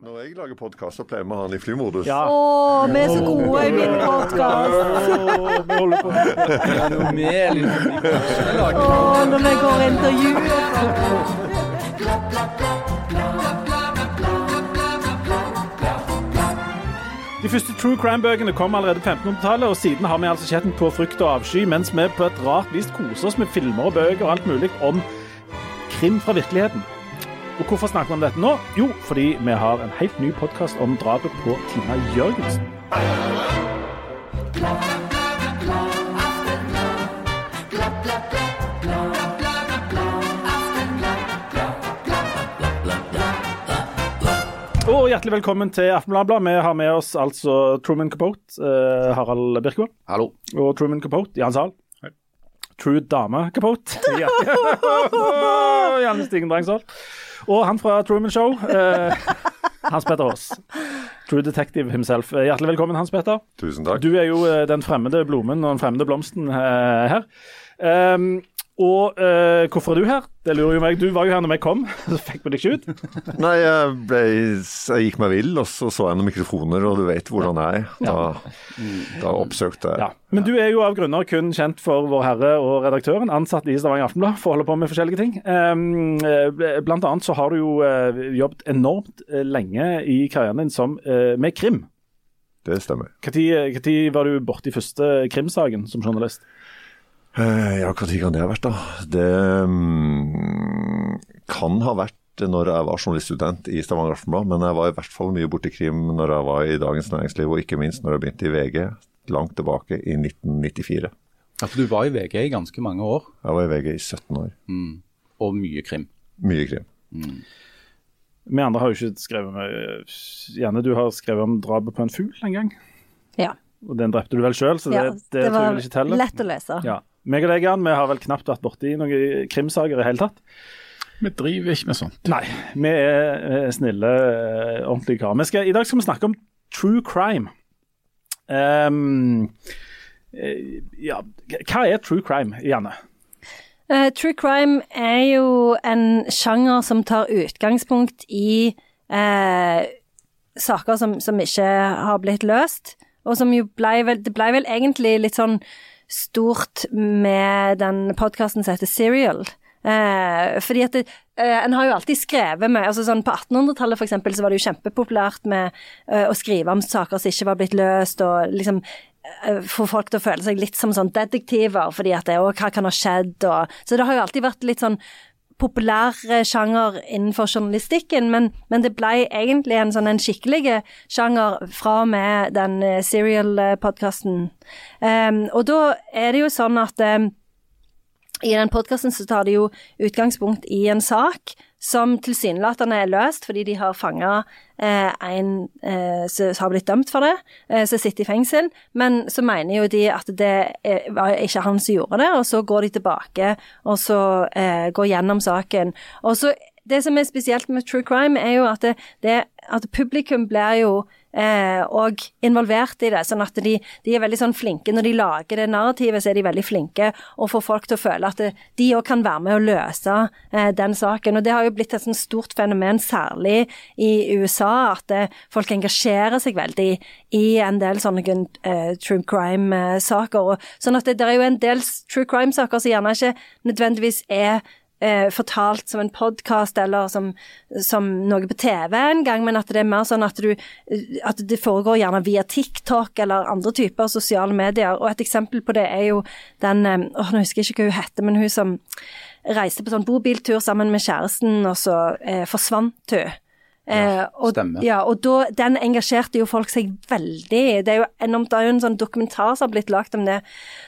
Når jeg lager podkast, så pleier vi å ha den i flymodus. Ja. Å, vi er så gode i min podkast! Liksom. Å, når vi går intervjuer. De første true crime-bøkene kom allerede på 1500-tallet, og siden har vi altså sett den på frykt og avsky, mens vi på et rart vis koser oss med filmer og bøker og alt mulig om krim fra virkeligheten. Og hvorfor snakker vi om dette nå? Jo, fordi vi har en helt ny podkast om drapet på Tina Jørgensen. Og hjertelig velkommen til Aftenbladet. Vi har med oss altså Truman Capote, eh, Harald Birkevold. Hallo. Og Truman Capote, Jan Zahl. True Dame Capote. Ja. Janne Stigen Drangsvold. Og han fra Truman Show, eh, Hans Petter Aas. True Detective himself. Eh, Hjertelig velkommen, Hans Petter. Tusen takk. Du er jo eh, den fremmede blommen og den fremmede blomsten her. Um, og eh, hvorfor er du her? Det lurer jo meg. Du var jo her når jeg kom, så fikk vi deg ikke ut. Nei, jeg, ble, jeg gikk meg vill, og så så jeg noen mikrofoner, og du vet hvordan jeg er. Da, da oppsøkte jeg. Ja. Men du er jo av grunner kun kjent for Vår Herre og redaktøren, ansatt i Stavanger Aftenblad for å holde på med forskjellige ting. Um, eh, blant annet så har du jo eh, jobbet enormt eh, lenge i karrieren din som, eh, med krim. Det stemmer. Når var du borti i første krimsaken som journalist? Eh, Ja, når kan det ha vært, da? Det mm, kan ha vært når jeg var journaliststudent i Stavanger Aftenblad, men jeg var i hvert fall mye borti krim når jeg var i Dagens Næringsliv, og ikke minst når jeg begynte i VG langt tilbake i 1994. Ja, for du var i VG i ganske mange år, Jeg var i VG i 17 år. og mye krim. Mye krim. Vi andre har jo ikke skrevet med Janne, du har skrevet om drapet på en fugl en gang. Ja. Og den drepte du vel sjøl, så det, ja, det, tror jeg vel ikke teller. lett å lese. Ja. Meg og deg, Jan, vi har vel knapt vært borti noen krimsaker i hele tatt. Vi driver ikke med sånt. Nei, vi er eh, snille, eh, ordentlige karer. I dag skal vi snakke om true crime. Ehm, eh, ja, hva er true crime, Janne? Uh, true crime er jo en sjanger som tar utgangspunkt i uh, saker som, som ikke har blitt løst, og som jo blei vel Det ble vel egentlig litt sånn stort med den podkasten som heter Serial. Eh, fordi at det, eh, En har jo alltid skrevet med altså sånn På 1800-tallet for eksempel, så var det jo kjempepopulært med eh, å skrive om saker som ikke var blitt løst, og liksom eh, få folk til å føle seg litt som sånn detektiver, fordi at det, å, hva kan ha skjedd, og Så det har jo alltid vært litt sånn populær sjanger innenfor journalistikken, men, men det ble egentlig en sånn en skikkelig sjanger fra og med den eh, Serial-podkasten. Um, og da er det jo sånn at um, i den podkasten så tar de jo utgangspunkt i en sak som tilsynelatende er løst fordi de har fanga eh, en eh, som har blitt dømt for det, eh, som sitter i fengsel. Men så mener jo de at det er, var ikke han som gjorde det, og så går de tilbake og så eh, går gjennom saken. Og så Det som er spesielt med true crime, er jo at, det, det, at publikum blir jo eh, og involvert i det. Sånn at de, de er veldig sånn flinke når de lager det narrativet, så er de veldig flinke og får folk til å føle at de òg kan være med å løse eh, den saken. Og det har jo blitt et sånn stort fenomen, særlig i USA, at eh, folk engasjerer seg veldig i en del sånne eh, true crime-saker. Sånn at det, det er jo en del true crime-saker som gjerne ikke nødvendigvis er eh, fortalt som en podkast eller som, som noe på TV en gang, men at det er mer sånn at, du, at det foregår gjerne via TikTok eller andre typer sosiale medier. Og et eksempel på det er jo den eh, Nå husker jeg ikke hva hun heter, men hun som reiste på sånn bobiltur sammen med kjæresten, og så eh, forsvant hun. Eh, og, stemmer. Ja, og da, den engasjerte jo folk seg veldig. Det er jo enormt, det er jo en sånn dokumentar som har blitt lagt om det,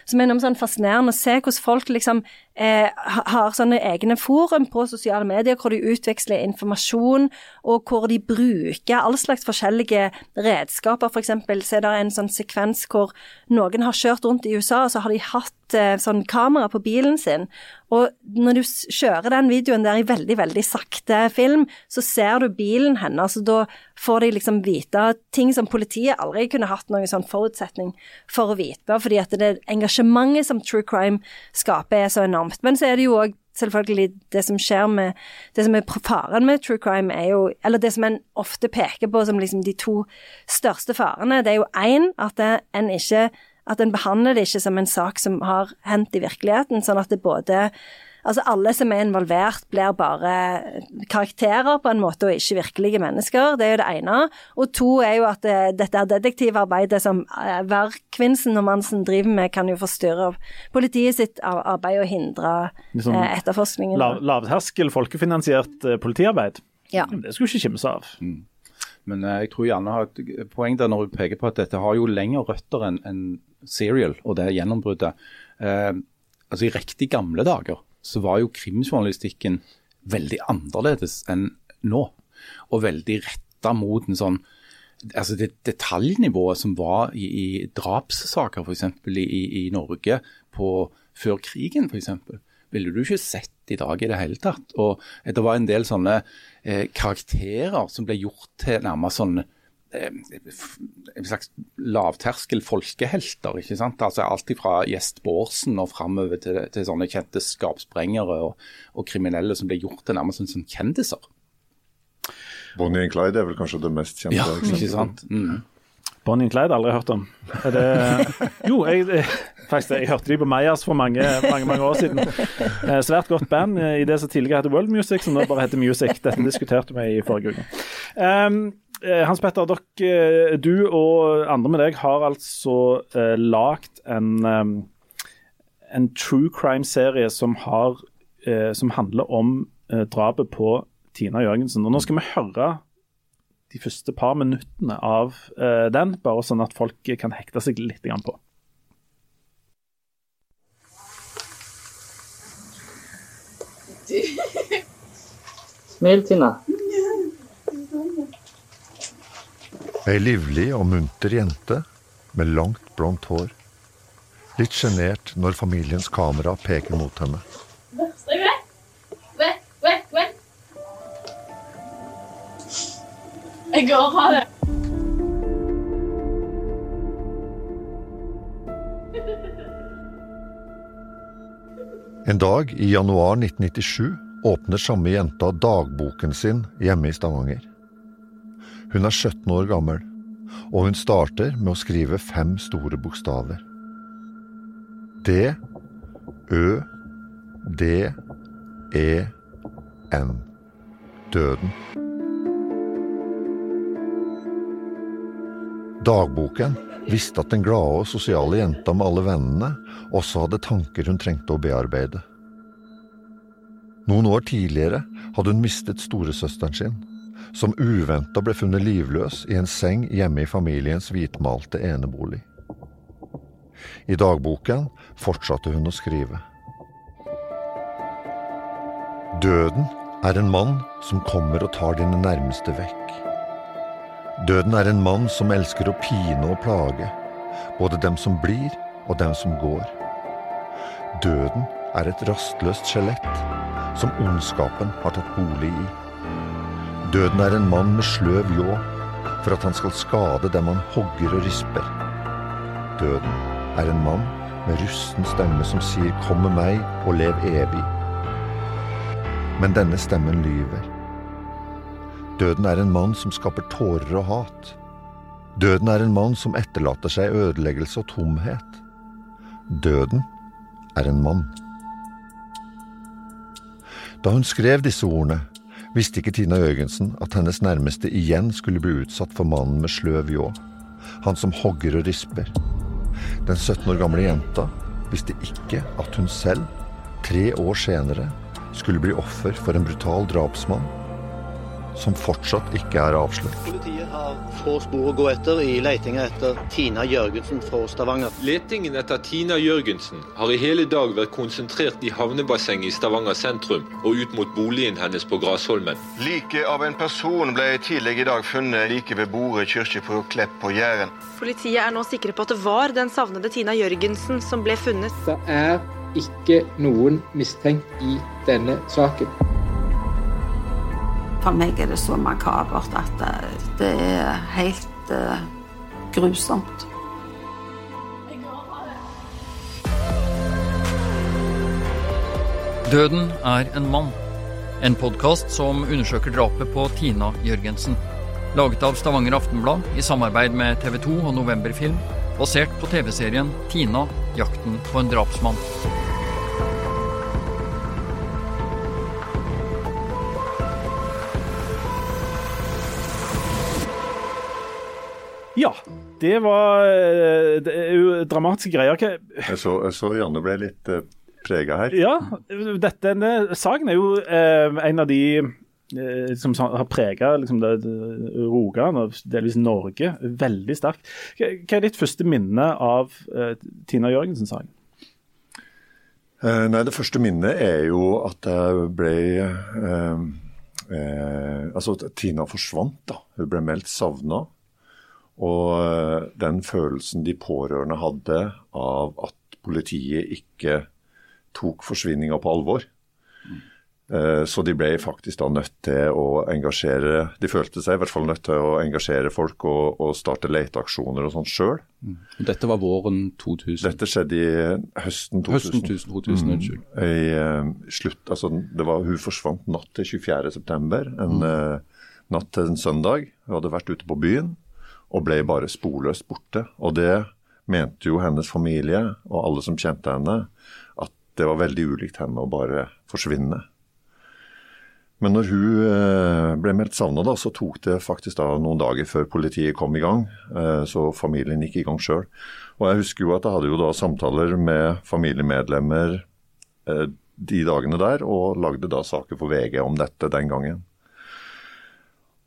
som er enormt sånn fascinerende å se hvordan folk liksom eh, har sånne egne forum på sosiale medier hvor de utveksler informasjon, og hvor de bruker all slags forskjellige redskaper. For eksempel så er det en sånn sekvens hvor noen har kjørt rundt i USA, og så har de hatt eh, sånn kamera på bilen sin. Og når du kjører den videoen der i veldig, veldig sakte film, så ser du bilen hennes, og da får de liksom vite ting som politiet aldri kunne hatt noen sånn forutsetning for å vite, fordi at det engasjementet som true crime skaper er så enormt. Men så er det jo òg selvfølgelig det som skjer med Det som er faren med true crime, er jo Eller det som en ofte peker på som liksom de to største farene, det er jo én at en ikke At en behandler det ikke som en sak som har hendt i virkeligheten, sånn at det både Altså alle som er involvert blir bare karakterer på en måte, og ikke virkelige mennesker. Det er jo det ene. Og to er jo at det, dette er detektivarbeidet som eh, hver Kvinsen og Mansen driver med, kan jo forstyrre politiet sitt arbeid og hindre Liksom eh, etterforskningen. Lav, lavterskel, folkefinansiert eh, politiarbeid. Ja. Det skulle ikke kimse av. Men eh, jeg tror Janne har et poeng der når hun peker på at dette har jo lengre røtter enn enn serial og det gjennombruddet. Eh, altså I riktig gamle dager så var jo krimjournalistikken veldig annerledes enn nå. Og veldig retta mot en sånn altså det detaljnivået som var i, i drapssaker f.eks. I, i, Norge på, før krigen f.eks. ville du ikke sett i dag i det hele tatt. Og det var en del sånne eh, karakterer som ble gjort til nærmest sånn en slags lavterskel folkehelter. ikke sant? Altså Alt fra Gjest Bårdsen og framover til, til sånne kjente skapsprengere og, og kriminelle som ble gjort til nærmest som, kjendiser. Bonnie and Clyde er vel kanskje det mest kjente. Ja, eksempelet. ikke sant? Mm. Bonnie and Clyde, aldri hørt om. Det Jo, jeg, jeg, faktisk, jeg hørte de på Mayas for mange, mange mange år siden. Eh, Svært godt band eh, i det som tidligere het World Music, som nå bare heter Music. Dette diskuterte vi i forrige uke. Um, eh, Hans Petter, dere, eh, du og andre med deg har altså uh, lagd en, um, en true crime-serie som, har, eh, som handler om eh, drapet på Tina Jørgensen. Og Nå skal vi høre de første par minuttene av uh, den, bare sånn at folk kan hekte seg litt på. Smil, Tina. Ei livlig og munter jente med langt, blondt hår. Litt sjenert når familiens kamera peker mot henne. Jeg går og det. En dag i januar 1997 åpner samme jenta dagboken sin hjemme i Stavanger. Hun er 17 år gammel, og hun starter med å skrive fem store bokstaver. D, Ø, D, E, N. Døden. Dagboken visste at den glade og sosiale jenta med alle vennene også hadde tanker hun trengte å bearbeide. Noen år tidligere hadde hun mistet storesøsteren sin, som uventa ble funnet livløs i en seng hjemme i familiens hvitmalte enebolig. I dagboken fortsatte hun å skrive. Døden er en mann som kommer og tar dine nærmeste vekk. Døden er en mann som elsker å pine og plage, både dem som blir og dem som går. Døden er et rastløst skjelett som ondskapen har tatt bolig i. Døden er en mann med sløv ljå for at han skal skade dem han hogger og risper. Døden er en mann med rusten stemme som sier 'kom med meg og lev evig'. Men denne stemmen lyver. Døden er en mann som skaper tårer og hat. Døden er en mann som etterlater seg ødeleggelse og tomhet. Døden er en mann. Da hun skrev disse ordene, visste ikke Tina Jørgensen at hennes nærmeste igjen skulle bli utsatt for mannen med sløv ljå. Han som hogger og risper. Den 17 år gamle jenta visste ikke at hun selv, tre år senere, skulle bli offer for en brutal drapsmann som fortsatt ikke er avslørt. Politiet har få spor å gå etter i letinga etter Tina Jørgensen fra Stavanger. Letingen etter Tina Jørgensen har i hele dag vært konsentrert i havnebassenget i Stavanger sentrum og ut mot boligen hennes på Grasholmen. Liket av en person ble tidligere i dag funnet like ved Borø kirke på Klepp på Jæren. Politiet er nå sikre på at det var den savnede Tina Jørgensen som ble funnet. Det er ikke noen mistenkt i denne saken. For meg er det så makabert at eh, det er helt uh, grusomt. Døden er en mann. En podkast som undersøker drapet på Tina Jørgensen. Laget av Stavanger Aftenblad i samarbeid med TV 2 og Novemberfilm. Basert på TV-serien Tina jakten på en drapsmann. Ja, det var eh, det er jo dramatiske greier. Hva- Jeg så, jeg så Janne ble litt uh, prega her. Ja, dette, denne saken er jo uh, en av de uh, som har prega liksom, Rogaland og delvis Norge veldig sterkt. Hva, er ditt første minne av uh, Tina Jørgensen-saken? Eh, nei, det første minnet er jo at jeg ble eh, eh, Altså Tina forsvant, da. Hun ble meldt savna. Og eh, den følelsen de pårørende hadde av at politiet ikke tok forsvinninga på alvor. Eh, Så de ble faktisk da nødt til å engasjere De følte seg i hvert fall nødt til å engasjere folk og, og starte leteaksjoner og sånn sjøl. Dette var våren 2000. Dette skjedde i høsten 2000. Høsten 2000, 2000, unnskyld. Mm. I uh, slutt, altså det var, Hun forsvant natt til 24.9., en Mm. uh, natt til en søndag. Hun hadde vært ute på byen og ble bare sporløst borte. Og det mente jo hennes familie og alle som kjente henne, at det var veldig ulikt henne å bare forsvinne. Men når hun eh, ble meldt savna, så tok det faktisk da noen dager før politiet kom i gang. eh, Så familien gikk i gang sjøl. Og jeg husker jo at jeg hadde jo da samtaler med familiemedlemmer eh, de dagene der, og lagde da saker for VG om dette den gangen.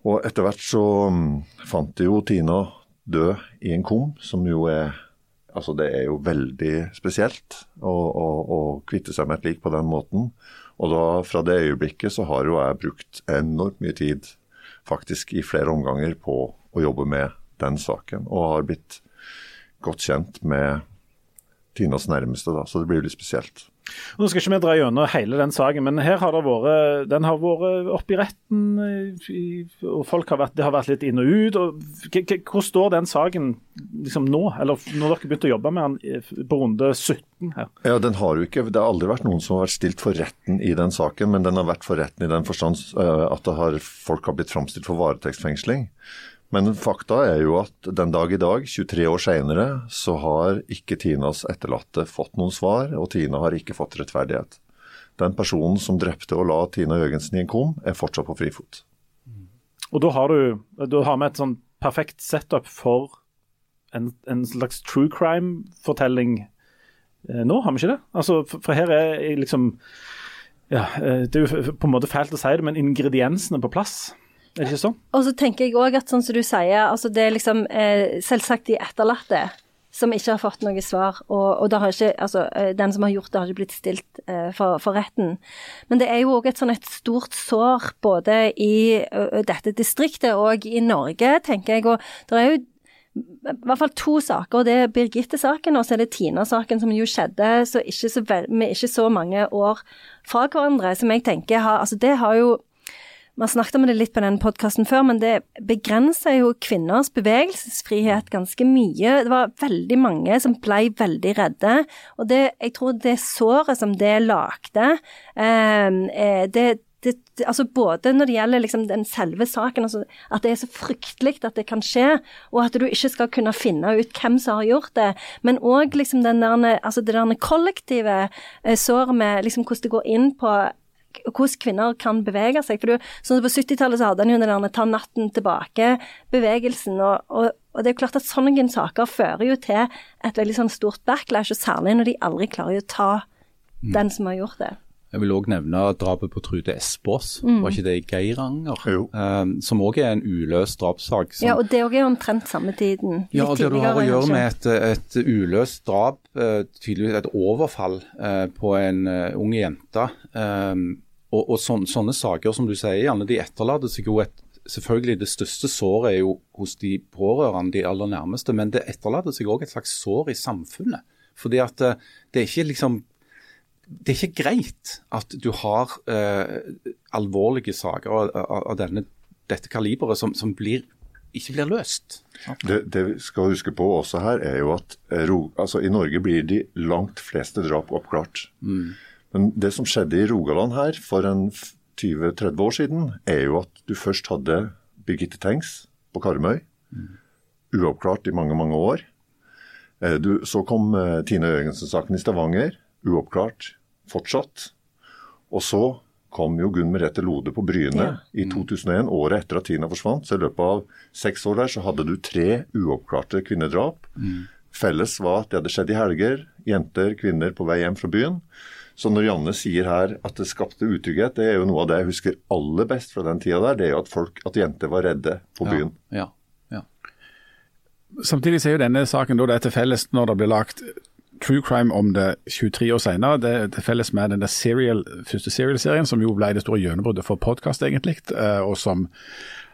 Og etter hvert så mm, fant de jo Tina død i en kum, som jo er Altså det er jo veldig spesielt å, å, å kvitte seg med et lik på den måten. Og da, fra det øyeblikket så har jo jeg brukt enormt mye tid, faktisk i flere omganger, på å jobbe med den saken. Og har blitt godt kjent med Tinas nærmeste, da, så det blir litt spesielt. Nå skal ikke vi dra gjennom hele den saken, men her har det vært, den har vært oppe i retten, eh, og folk har vært, det har vært litt inn og ut. og Hvor står den saken liksom nå, eller når dere begynte å jobbe med den på runde 17 her? Ja, den har jo ikke, Det har aldri vært noen som har vært stilt for retten i den saken, men den har vært for retten i den forstand eh, at har, folk har blitt framstilt for varetektsfengsling. Men fakta er jo at den dag i dag, 23 år senere, så har ikke Tinas etterlatte fått noen svar, og Tina har ikke fått rettferdighet. Den personen som drepte og la Tina Jørgensen i en kum, er fortsatt på frifot. Og da har du da har vi et sånn perfekt setup for en, en slags true crime-fortelling eh, nå, har vi ikke det? Altså, for, for her er liksom ja, eh, Det er jo på en måte fælt å si det, men ingrediensene på plass. Er det ikke sånn? Og så tenker jeg òg at sånn som du sier, altså det er liksom eh, selvsagt de etterlatte som ikke har fått noe svar, og, og ikke, altså, eh, den som har gjort det, har ikke blitt stilt eh, for, for retten. Men det er jo òg et sånn et stort sår både i ø, dette distriktet og i Norge, tenker jeg. Og det er jo i hvert fall to saker, det er Birgitte-saken og så er det Tina-saken, som jo skjedde så ikke så vel, med ikke så mange år fra hverandre. Som jeg tenker har Altså, det har jo vi har snakket om det litt på den podkasten før, men det begrenser jo kvinners bevegelsesfrihet ganske mye. Det var veldig mange som ble veldig redde. Og det, jeg tror det såret som det lagde, eh, det, det, altså både når det gjelder liksom den selve saken, altså at det er så fryktelig at det kan skje, og at du ikke skal kunne finne ut hvem som har gjort det, men òg liksom altså det der kollektive eh, såret med liksom hvordan det går inn på hvordan kvinner kan bevege seg. For du, sånn På 70-tallet så hadde en jo den der ta natten tilbake-bevegelsen. Og, og, og, det er jo klart at sånne saker fører jo til et veldig sånn stort backlash, og særlig når de aldri klarer å ta den som har gjort det. Jeg vil òg nevne drapet på Trude Espås, Mm. var ikke det i Geiranger? Um, som òg er en uløst drapssak. som- Ja, og det òg er jo omtrent samme tiden. Litt Ja, det du har å gjøre med et, et uløst drap, uh, tydeligvis et overfall uh, på en uh, ung jente. Um, og og sånne, sånne saker som du sier, Janne, de etterlater seg jo et Selvfølgelig det største såret er jo hos de pårørende, de aller nærmeste, men det etterlater seg òg et slags sår i samfunnet. Fordi at eh, det er ikke liksom det er ikke greit at du har eh, alvorlige saker av, av, av denne, dette kaliberet som, som blir, ikke blir løst. Det, det vi skal huske på også her, er jo at ro, altså, i Norge blir de langt fleste drap oppklart. Mm. Men det som skjedde i Rogaland her for en 20-30 år siden, er jo at du først hadde Birgitte Tengs på Karmøy. Uoppklart i mange, mange år. Eh, Du, så kom Tine Tina Jørgensen-saken i Stavanger. Uoppklart fortsatt. Og så kom jo Gunn Merete Lode på Bryne Ja. i 2001, året etter at Tina forsvant. Så i løpet av seks år der så hadde du tre uoppklarte kvinnedrap. Felles var at det hadde skjedd i helger. Jenter, kvinner på vei hjem fra byen. Så når Janne sier her at det skapte utrygghet, det er jo noe av det jeg husker aller best fra den tida der. Det er jo at folk, at jenter var redde på byen. Ja, ja. Samtidig så er jo denne saken da det er til felles når det blir lagt true crime om det 23 år senere. Det er til felles med den der serial, første serial-serien, som jo ble det store gjennombruddet for podkast, egentlig. eh, Og som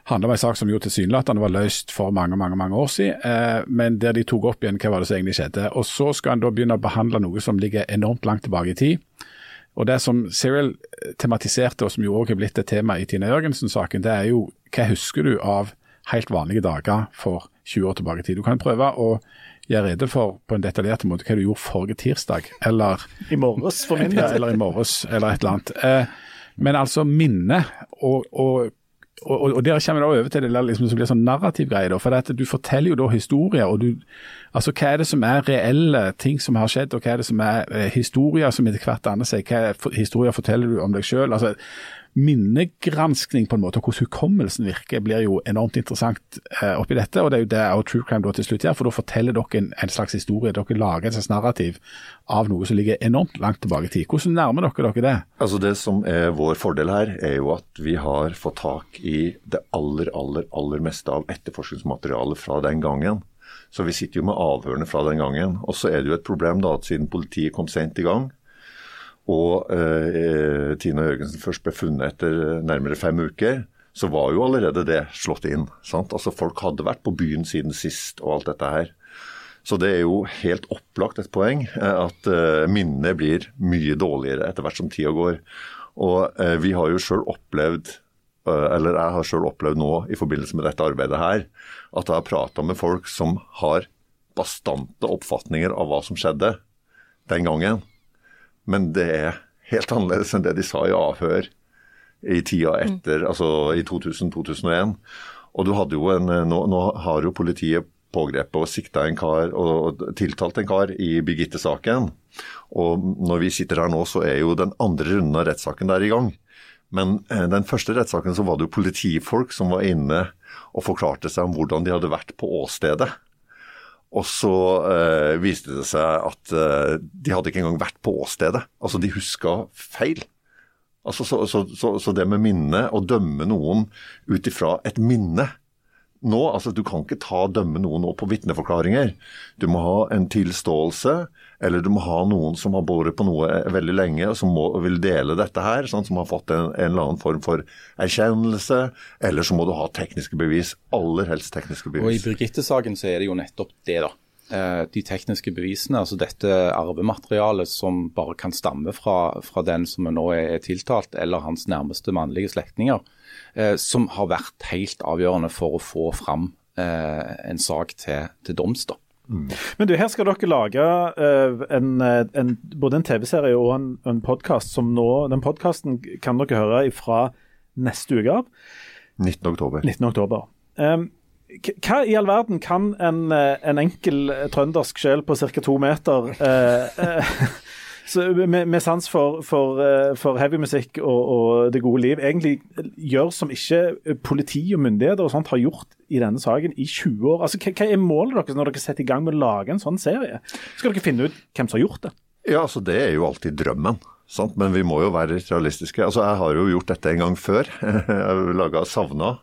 handler om en sak som jo tilsynelatende var løst for mange mange, mange år siden, eh, men der de tok opp igjen hva var det som egentlig skjedde. Og Så skal en da begynne å behandle noe som ligger enormt langt tilbake i tid. Og Det som Cyril tematiserte, og som jo også er blitt et tema i Tina Jørgensen-saken, det er jo hva husker du av helt vanlige dager for 20 år tilbake i tid. Du kan prøve å gjøre rede for på en detaljert måte hva du gjorde forrige tirsdag, eller I morges, for min del. eller i morges, eller et eller annet. Eh, men altså minne, og, og, og, og der kommer vi da over til det liksom, som blir sånn narrativ greie. da, for det at Du forteller jo da historier. og du, altså Hva er det som er reelle ting som har skjedd, og hva er det som er eh, historier som etter hvert danner seg? Hva er, historier forteller du om deg sjøl? Altså, minnegranskning på en måte, og hvordan hukommelsen virker, blir jo enormt interessant eh, oppi dette. og Det er jo det og True Crime da til slutt gjør, for da forteller dere en, en slags historie. Dere lager et slags narrativ av noe som ligger enormt langt tilbake i tid. Hvordan nærmer dere dere det? Altså Det som er vår fordel her, er jo at vi har fått tak i det aller, aller, aller meste av etterforskningsmaterialet fra den gangen. Så vi sitter jo med avhørene fra den gangen. Og så er det jo et problem da at siden politiet kom sent i gang, og eh, Tina Jørgensen først ble funnet etter eh, nærmere fem uker, så var jo allerede det slått inn. sant? Altså Folk hadde vært på byen siden sist og alt dette her. Så det er jo helt opplagt et poeng eh, at eh, minnet blir mye dårligere etter hvert som tida går. Og vi har jo sjøl opplevd, eller jeg har sjøl opplevd nå i forbindelse med dette arbeidet her, at jeg har prata med folk som har bastante oppfatninger av hva som skjedde den gangen. Men det er helt annerledes enn det de sa i avhør i tida etter, altså i 2000-2001. Og du hadde jo en, nå, nå har jo politiet pågrepet og sikta en kar og tiltalt en kar i Birgitte-saken. Og når vi sitter her nå, så er jo den andre runden av rettssaken der i gang. Men eh, den første rettssaken så var det jo politifolk som var inne og forklarte seg om hvordan de hadde vært på åstedet. Og så eh, viste det seg at eh, de hadde ikke engang vært på åstedet. Altså, de huska feil. Altså, så, så, så, så det med minne, å dømme noen ut ifra et minne nå, altså Du kan ikke ta dømme noen nå på vitneforklaringer. Du må ha en tilståelse, eller du må ha noen som har båret på noe veldig lenge, og som må, vil dele dette her, sånn, som har fått en, en eller annen form for erkjennelse. Eller så må du ha tekniske bevis. Aller helst tekniske bevis. Og I. Birgitte-saken så er det jo nettopp det, da. Eh, De tekniske bevisene, altså dette arvematerialet som bare kan stamme fra, fra den som nå er tiltalt, eller hans nærmeste mannlige slektninger, eh, som har vært helt avgjørende for å få fram eh, en sak til, til doms. da. Men du, her skal dere lage eh, en, eh, en, både en TV-serie og en, en podkast som nå Den podkasten kan dere høre fra neste uke av. 19. oktober. 19. oktober. Um, hva i all verden kan en, eh, en enkel trøndersk sjel på ca. to meter eh, eh, med, med sans for, for, eh, for heavymusikk og, og det gode liv, egentlig gjøre som ikke politi og myndigheter og sånt har gjort i denne saken i 20 år? Altså, Hva, hva er målet deres når dere setter i gang med å lage en sånn serie? Skal dere finne ut hvem som har gjort det? Ja, altså Det er jo alltid drømmen. Sant? Men vi må jo være realistiske. Altså, Jeg har jo gjort dette en gang før. Jeg har laga 'Savna',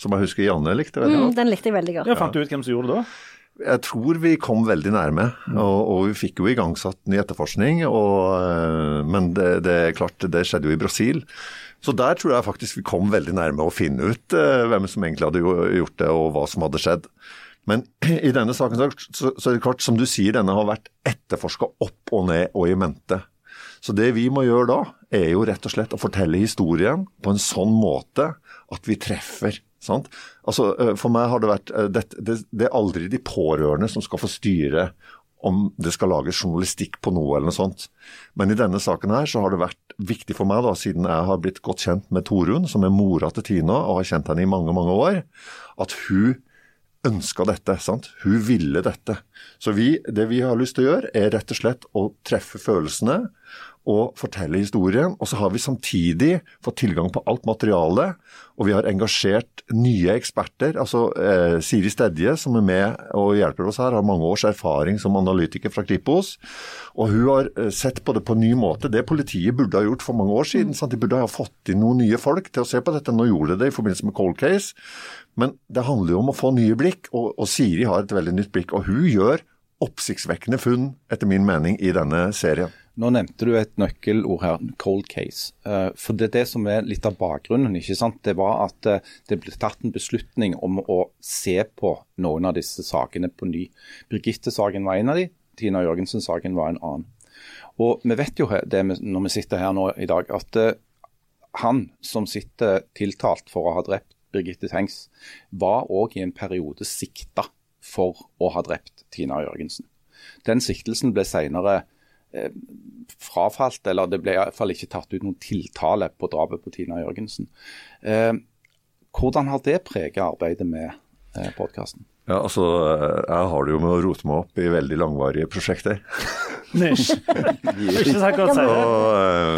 som jeg husker Janne likte veldig Mm, godt. den likte jeg veldig godt. Ja, Fant du ut hvem som gjorde det da? Jeg tror vi kom veldig nærme, og, og vi fikk jo igangsatt ny etterforskning. Og, eh, men det, det er klart, det skjedde jo i Brasil. Så der tror jeg faktisk vi kom veldig nærme å finne ut eh, hvem som egentlig hadde gjort det, og hva som hadde skjedd. Men i denne saken så, så, så er det klart, som du sier, denne har vært etterforska opp og ned og i mente. Så det vi må gjøre da, er jo rett og slett å fortelle historien på en sånn måte at vi treffer. Sant? Altså, for meg har det vært det, det, det er aldri de pårørende som skal få styre om det skal lages journalistikk på noe eller noe sånt. Men i denne saken her så har det vært viktig for meg, da, siden jeg har blitt godt kjent med Torunn, som er mora til Tina og har kjent henne i mange, mange år, at hun ønska dette. sant? Hun ville dette. Så vi, det vi har lyst til å gjøre, er rett og slett å treffe følelsene og fortelle historien. Og så har vi samtidig fått tilgang på alt materialet, og vi har engasjert nye eksperter. Altså eh, Siri Stedje, som er med og hjelper oss her, har mange års erfaring som analytiker fra Kripos. Og hun har eh, sett på det på en ny måte. Det politiet burde ha gjort for mange år siden. Sant? De burde ha fått inn noen nye folk til å se på dette. Nå gjorde de det i forbindelse med Cold Case. Men det handler jo om å få nye blikk, og, og Siri har et veldig nytt blikk. Og hun gjør oppsiktsvekkende funn, etter min mening, i denne serien. Nå nevnte du et nøkkelord her, cold case. Eh, for det er det som er litt av bakgrunnen. ikke sant? Det var at eh, det ble tatt en beslutning om å se på noen av disse sakene på ny. Birgitte-saken var en av de, Tina Jørgensen-saken var en annen. Og Vi vet jo det når vi sitter her nå i dag, at eh, han som sitter tiltalt for å ha drept Birgitte Tengs, var òg i en periode sikta for å ha drept Tina Jørgensen. Den siktelsen ble senere frafalt, eller det ble i hvert fall ikke tatt ut noen tiltale på drapet på Tina Jørgensen. Eh, hvordan har det preget arbeidet med eh, podkasten? Ja, altså, Jeg har det jo med å rote meg opp i veldig langvarige prosjekter. Nisj. Ikke så godt det.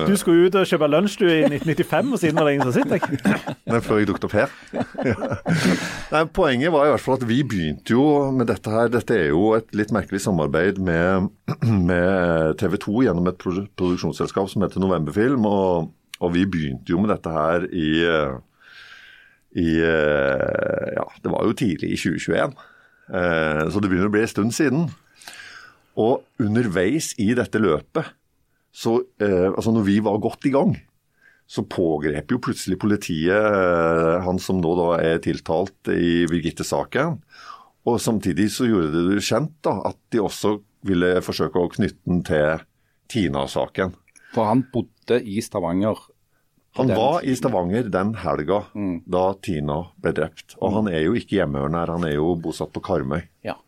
Du skulle ut og kjøpe lunsj du i 1995, og siden var det ingen som sitter. Men før jeg dukket opp her. Nei, poenget var i hvert fall at vi begynte jo med dette her. Dette er jo et litt merkelig samarbeid med, med TV 2 gjennom et produksjonsselskap som heter Novemberfilm. Og, og vi begynte jo med dette her i i eh, Ja, det var jo tidlig i 2021. Eh, så det begynner å bli en stund siden. Og underveis i dette løpet, så eh, Altså når vi var godt i gang, så pågrep jo plutselig politiet han som nå da er tiltalt i Birgitte-saken. Og samtidig så gjorde det det kjent da, at de også ville forsøke å knytte den til Tina-saken. For han bodde i Stavanger han var i Stavanger den helga mm. da Tina ble drept. Og mm. han er jo ikke hjemmehørende her, han er jo bosatt på Karmøy. Ja.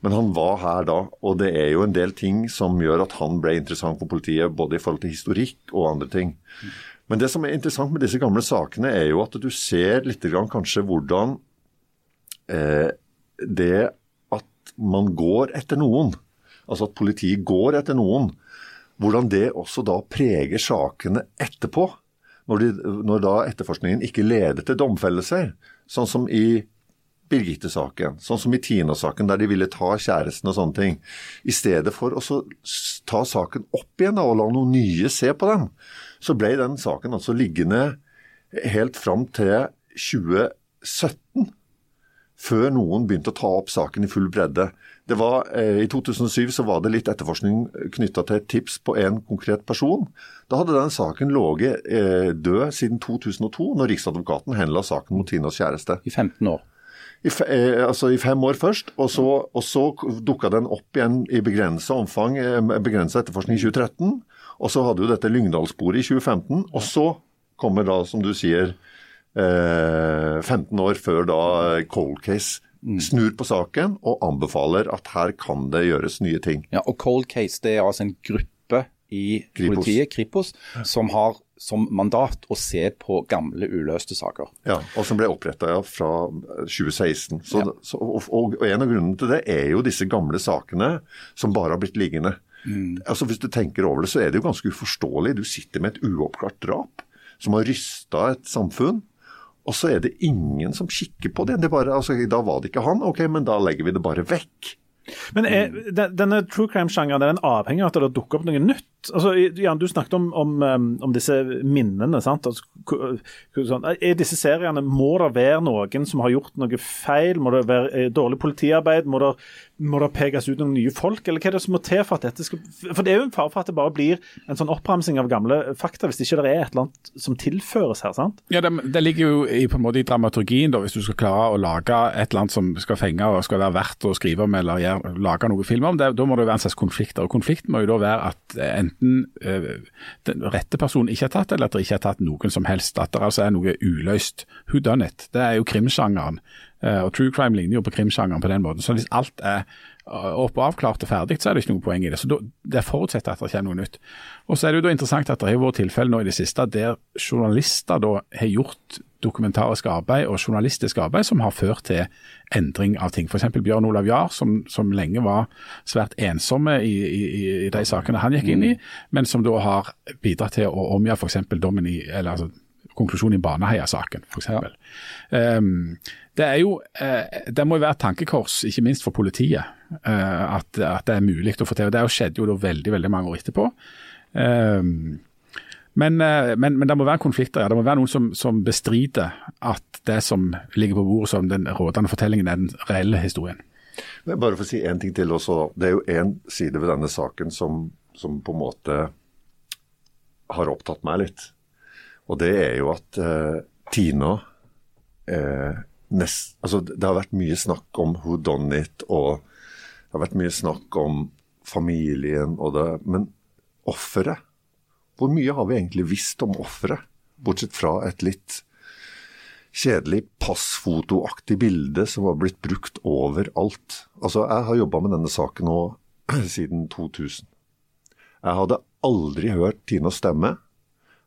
Men han var her da, og det er jo en del ting som gjør at han ble interessant for politiet, både i forhold til historikk og andre ting. Men det som er interessant med disse gamle sakene, er jo at du ser litt grann kanskje hvordan eh, det at man går etter noen, altså at politiet går etter noen, hvordan det også da preger sakene etterpå når, de, når da etterforskningen ikke leder til domfellelser, sånn som i Birgitte-saken, sånn som i Tina-saken, der de ville ta kjæresten og sånne ting. I stedet for å ta saken opp igjen og la noen nye se på den, så ble den saken altså liggende helt fram til 2017, før noen begynte å ta opp saken i full bredde. Det var, eh, I 2007 så var det litt etterforskning knytta til et tips på en konkret person. Da hadde den saken ligget eh, død siden 2002, når Riksadvokaten henla saken mot Tinas kjæreste. I 15 år? I, eh, altså i fem år først, og så, og så dukka den opp igjen i begrensa omfang, eh, begrensa etterforskning i 2013. Og så hadde jo dette Lyngdal-sporet i 2015. Og så kommer da, som du sier, eh, 15 år før da cold case Mm. snur på saken og anbefaler at her kan det gjøres nye ting. Ja, og Cold Case det er altså en gruppe i Kripos. politiet, Kripos, som har som mandat å se på gamle uløste saker. Ja, og som ble oppretta ja, fra 2016. Så, ja. så, og, og, En av grunnene til det er jo disse gamle sakene som bare har blitt liggende. Mm. Altså Hvis du tenker over det, så er det jo ganske uforståelig. Du sitter med et uoppklart drap som har rysta et samfunn. Og så er det ingen som kikker på det. det bare, altså, da var det ikke han, ok, men da legger vi det bare vekk. Men er, denne true crime-sjangeren er den avhengig av at det dukker opp noe nytt? Altså, Jan, Du snakket om, om, um, om disse minnene. sant? Altså, sånn, er disse seriene, Må det være noen som har gjort noe feil? Må det være eh, dårlig politiarbeid? Må det, må det pekes ut noen nye folk? Eller hva er det som må til for at dette skal For det er jo en fare for at det bare blir en sånn oppramsing av gamle fakta, hvis ikke det er et eller annet som tilføres her. sant? Ja, Det, det ligger jo i, på en måte i dramaturgien, da, hvis du skal klare å lage et eller annet som skal fenge og skal være verdt å skrive om eller gjøre, lage noe film om. Det, da må det være en slags konflikter. og Konflikten må jo da være at enten øh, den rette personen ikke er tatt, eller at det ikke er tatt noen som helst. At det altså er noe uløst. Who done it? Det er jo krimsjangeren. Eh, og True crime ligner jo på krimsjangeren på den måten. Så hvis alt er eh, opp og avklart og ferdig, så er det ikke noe poeng i det. Så da, Det forutsetter at det kommer noe nytt. Og så er det jo da interessant at det har vært tilfeller nå i det siste der journalister da har gjort dokumentarisk arbeid og journalistisk arbeid som har ført til endring av ting. F.eks. Bjørn Olav Jahr, som, som, lenge var svært ensomme i, i, i, de sakene han gikk inn i, men som da har bidratt til å omgjøre f.eks. dommen i, eller altså konklusjonen i Baneheia-saken, f.eks. Ja. Um, det er jo, uh, det må jo være et tankekors, ikke minst for politiet, uh, at, at, det er mulig å få til. og Det skjedde jo da veldig veldig mange år etterpå. Um, men, uh, men, men, det må være konflikter. Ja. Det må være noen som, som, bestrider at det som ligger på bordet som den rådende fortellingen, er den reelle historien. Bare for å si én ting til også. Det er jo én side ved denne saken som, som på en måte har opptatt meg litt. Og det er jo at eh, Tina eh, nest, altså Det har vært mye snakk om who done it, og det har vært mye snakk om familien og det Men offeret Hvor mye har vi egentlig visst om offeret? Bortsett fra et litt kjedelig passfotoaktig bilde som har blitt brukt overalt. Altså, Jeg har jobba med denne saken nå siden 2000. Jeg hadde aldri hørt Tina stemme.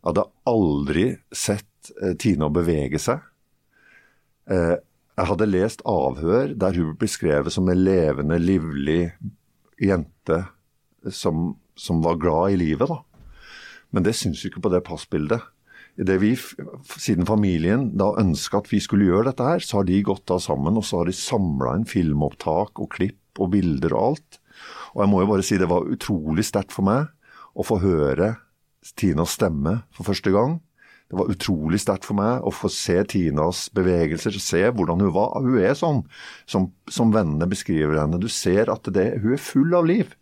Jeg hadde aldri sett eh, Tina bevege seg. Eh, jeg hadde lest avhør der hun ble beskrevet som en levende, livlig jente som, som var glad i livet. da. Men det syns jo ikke på det passbildet. Det vi, siden familien da ønska at vi skulle gjøre dette her, så har de gått da sammen og så har de samla inn filmopptak og klipp og bilder og alt. Og jeg må jo bare si det var utrolig sterkt for meg å få høre Tinas stemme for første gang. Det var utrolig sterkt for meg å få se Tinas bevegelser, se hvordan hun var. Hun er sånn som, som vennene beskriver henne. Du ser at det, hun er full av liv.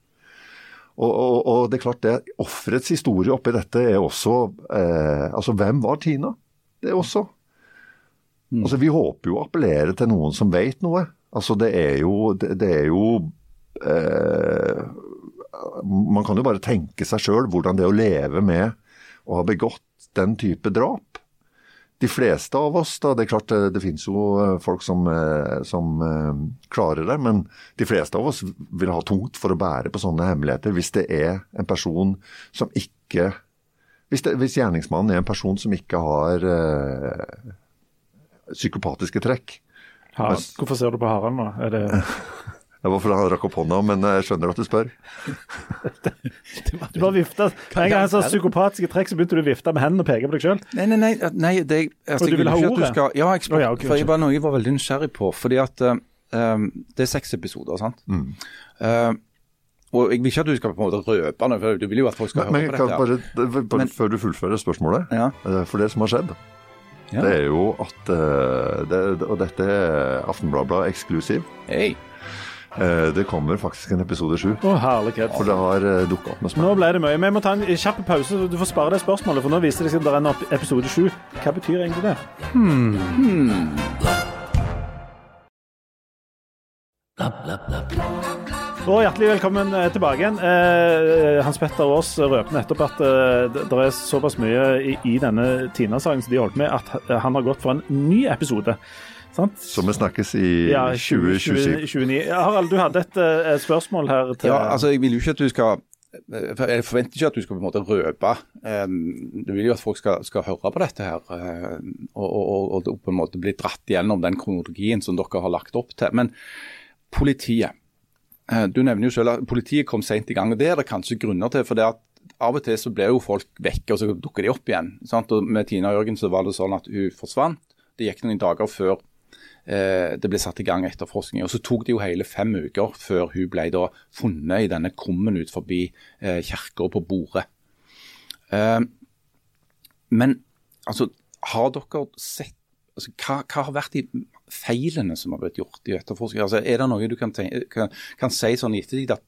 Og, og, og det er klart, det offerets historie oppi dette er også eh, Altså, hvem var Tina? Det er også. Mm. Altså, Vi håper jo å appellere til noen som vet noe. Altså, det er jo, det, det er jo eh, man kan jo bare tenke seg sjøl hvordan det å leve med å ha begått den type drap. De fleste av oss, da, det er klart det, det finnes jo eh, folk som, eh, som klarer det, men de fleste av oss vil ha tungt for å bære på sånne hemmeligheter hvis det er en person som ikke Hvis, det, hvis gjerningsmannen er en person som ikke har øh, psykopatiske trekk. Ha, hvorfor ser du på Harald nå? Er det Det var fordi han rakk opp hånda, men jeg skjønner at du spør. du bare vifta. Hver en gang han sa psykopatiske trekk, så begynte du å vifte med hendene og peke på deg sjøl. Nei, nei, nei. nei det, altså, og du ville ha ordet? Skal, ja, jeg, spør, oh, ja, okay, for jeg var noe jeg var veldig nysgjerrig på. fordi at um, Det er seks episoder, sant. Mm. Uh, og Jeg vil ikke at du skal på en måte røpe noe, for du vil jo at folk skal men, høre på dette. Bare, bare men, før du fullfører spørsmålet. Ja. For det som har skjedd, ja. det er jo at uh, det, Og dette er Aftenbladet eksklusiv. Hey. Eh, det kommer faktisk en episode sju. Oh, herlighet. For det har uh, dukka opp med spørsmål. Nå ble det mye. Vi må ta en kjapp pause, så du får spare det spørsmålet. For nå viser det seg at det er en episode sju. Hva betyr egentlig det? Hmm. Hmm. Og hjertelig velkommen eh, tilbake igjen. Eh, Hans Petter Aas røper nettopp at eh, det er såpass mye i, i denne Tina-saken som de holdt med, at han har gått for en ny episode. Sant? Så vi snakkes i ja, 2027. 20, Harald, du hadde et, eh, et, spørsmål her til Ja, altså jeg vil jo ikke at du skal jeg forventer ikke at du skal på en måte røpe. Du vil jo at folk skal, skal høre på dette her eh, og, og, og, på en måte bli dratt gjennom den kronologien som dere har lagt opp til. Men politiet. Eh, du nevner jo selv at politiet kom sent i gang. og Det er det kanskje grunner til. for det at Av og til så ble jo folk vekke, og så dukker de opp igjen. Sant? Og Med Tina Jørgen så var det sånn at hun forsvant. Det gikk noen dager før det ble satt i gang etterforskning. Og Så tok det jo hele fem uker før hun ble da funnet i denne krummen ut forbi eh, kirka på Bordet. Eh, men altså, har dere sett altså, hva, hva, har vært de feilene som har blitt gjort i etterforskning? Altså, er det noe du kan, tenke, kan, kan si sånn i ettertid at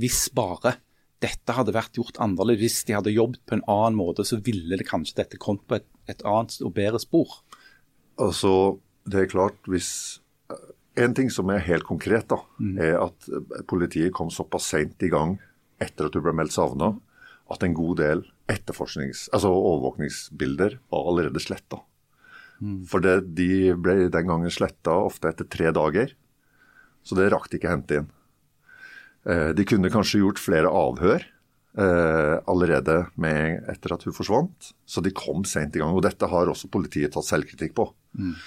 hvis bare dette hadde vært gjort annerledes, hvis de hadde jobbet på en annen måte, så ville det kanskje dette kommet på et, et annet og bedre spor? Altså, det er klart, hvis eh, En ting som er helt konkret, da, mm. er at eh, politiet kom såpass seint i gang etter at du ble meldt savna, at en god del etterforsknings, altså overvåkningsbilder var allerede sletta. For det, de ble den gangen sletta ofte etter tre dager. Så det rakk de ikke hente inn. Eh, de kunne kanskje gjort flere avhør eh, allerede med, etter at hun forsvant, så de kom sent i gang. Og dette har også politiet tatt selvkritikk på. Eh,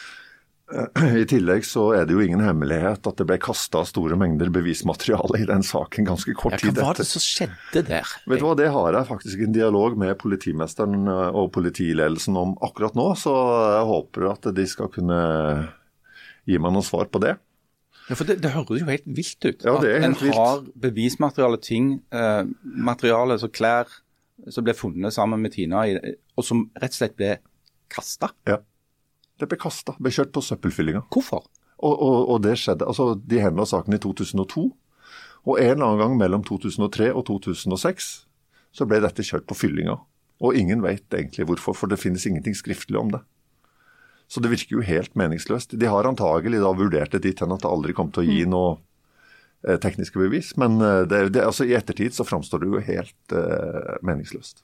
I tillegg så er det jo ingen hemmelighet at det ble kasta store mengder bevismateriale i den saken ganske kort Ja, tid hva var det som skjedde der? Vet du hva, Det har jeg faktisk en dialog med politimesteren eh, og politiledelsen om akkurat nå, så jeg håper at de skal kunne gi meg noen svar på det. Ja, for det, det høres jo helt vilt ut. Ja, det er at en har bevismateriale, ting, eh, materiale, så klær som ble funnet sammen med Tina, og som rett og slett ble kasta. Ja. Det ble kasta, ble kjørt på søppelfyllinga. Hvorfor? Og, og, og det skjedde, altså De henla saken i 2002, og en eller annen gang mellom 2003 og 2006 så ble dette kjørt på fyllinga. Og ingen vet egentlig hvorfor, for det finnes ingenting skriftlig om det. Så det virker jo helt meningsløst. De har antagelig da vurdert det dit hen at det aldri kom til å gi noe eh, tekniske bevis, men eh, det, det, altså, i ettertid så framstår det jo helt uh, meningsløst.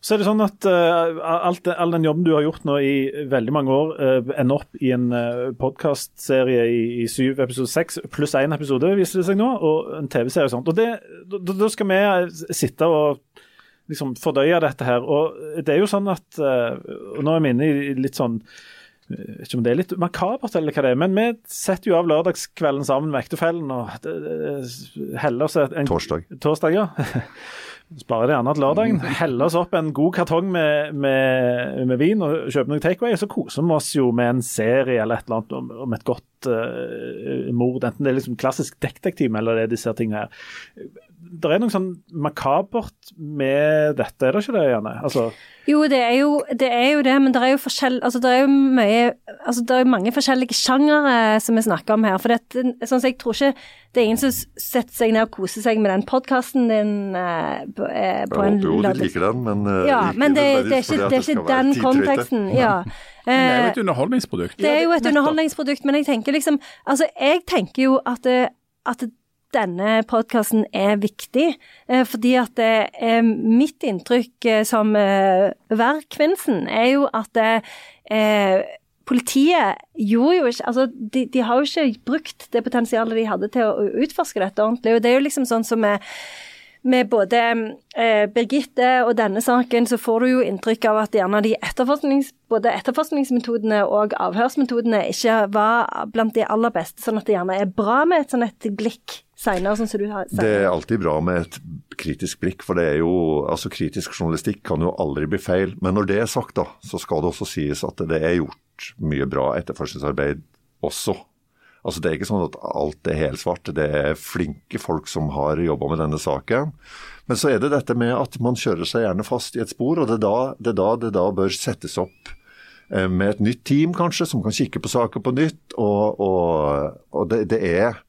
Så er det sånn at uh, alt, all den jobben du har gjort nå i veldig mange år, uh, ender opp i en uh, podkastserie i, i syv episode seks, pluss én episode, viser det seg nå, og en TV-serie og sånt. Og det, da, skal vi eh, sitte og liksom fordøye dette her. Og det er jo sånn at uh, Nå er vi inne i litt sånn ikke om det er litt makabert, eller hva det er, men vi setter jo av lørdagskvelden sammen med ektefellen og heller oss en Torsdag. Torsdag, ja. Sparer det gjerne til lørdagen. Heller oss opp en god kartong med, med, med vin og kjøper noe takeaway. Så koser vi oss jo med en serie eller et eller annet om, om et godt uh, mord. Enten det er liksom klassisk detektiv eller det er disse tingene her. Det er noe sånn makabert med dette, er det ikke det, Janne? Altså, Jo, det er jo det, er jo det men det er jo forskjell, altså det er jo mye altså det er jo mange forskjellige sjangere som vi snakker om her. For det, sånn, så jeg tror ikke det er ingen som setter seg ned og koser seg med den podkasten din eh, på, eh, på Jeg en håper jo de liker den, men eh, Ja, ikke men det, det er ikke, det er ikke den konteksten. Ja. Men det er jo Eh, et underholdningsprodukt. det er jo et underholdningsprodukt, men jeg tenker liksom Altså, jeg tenker jo at, at denne podkasten er viktig, eh, fordi at det er mitt inntrykk eh, som eh, værkvinnsen er jo at eh, politiet gjorde jo ikke Altså, de, de har jo ikke brukt det potensialet de hadde til å utforske dette ordentlig. Og det er jo liksom sånn som med med både eh, Birgitte og denne saken, så får du jo inntrykk av at gjerne de etterforsknings, både etterforskningsmetodene og avhørsmetodene ikke var blant de aller beste, sånn at det gjerne er bra med et sånn et blikk senere, sånn som du har Det er alltid bra med et kritisk blikk, for det er jo, altså kritisk journalistikk kan jo aldri bli feil. Men når det er sagt, da, så skal det også sies at det er gjort mye bra etterforskningsarbeid også. Altså Det er ikke sånn at alt er helsvart. Det er flinke folk som har jobba med denne saken. Men så er det dette med at man kjører seg gjerne fast i et spor, og det er da det, er da, det da bør settes opp eh, med et nytt team, kanskje, som kan kikke på saker på nytt. Og, og, og det, det er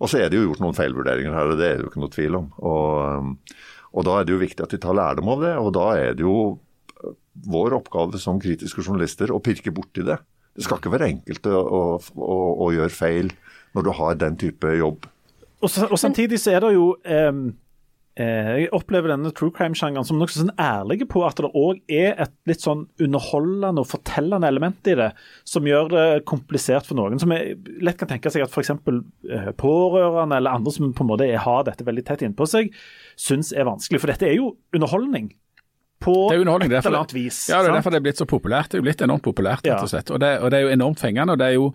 og så er det jo gjort noen feilvurderinger her, og det er det jo ikke noe tvil om. Og, og da er det jo viktig at vi tar lærdom av det, og da er det jo vår oppgave som kritiske journalister å pirke borti det. Det skal ikke være enkelt å, å, å, gjøre feil når du har den type jobb. Og, og samtidig så er det jo eh, Jeg opplever denne true crime-sjangeren som nokså sånn ærlige på at det òg er et litt sånn underholdende og fortellende element i det, som gjør det komplisert for noen. Som lett kan tenke seg at f.eks. Eh, pårørende eller andre som på en måte har dette veldig tett innpå seg, syns er vanskelig. For dette er jo underholdning. På Det er underholdning. et eller annet vis. Ja, det er sant? derfor det er blitt så populært. Det er jo blitt enormt populært, rett og slett. Og det, og det er jo enormt fengende. og det er jo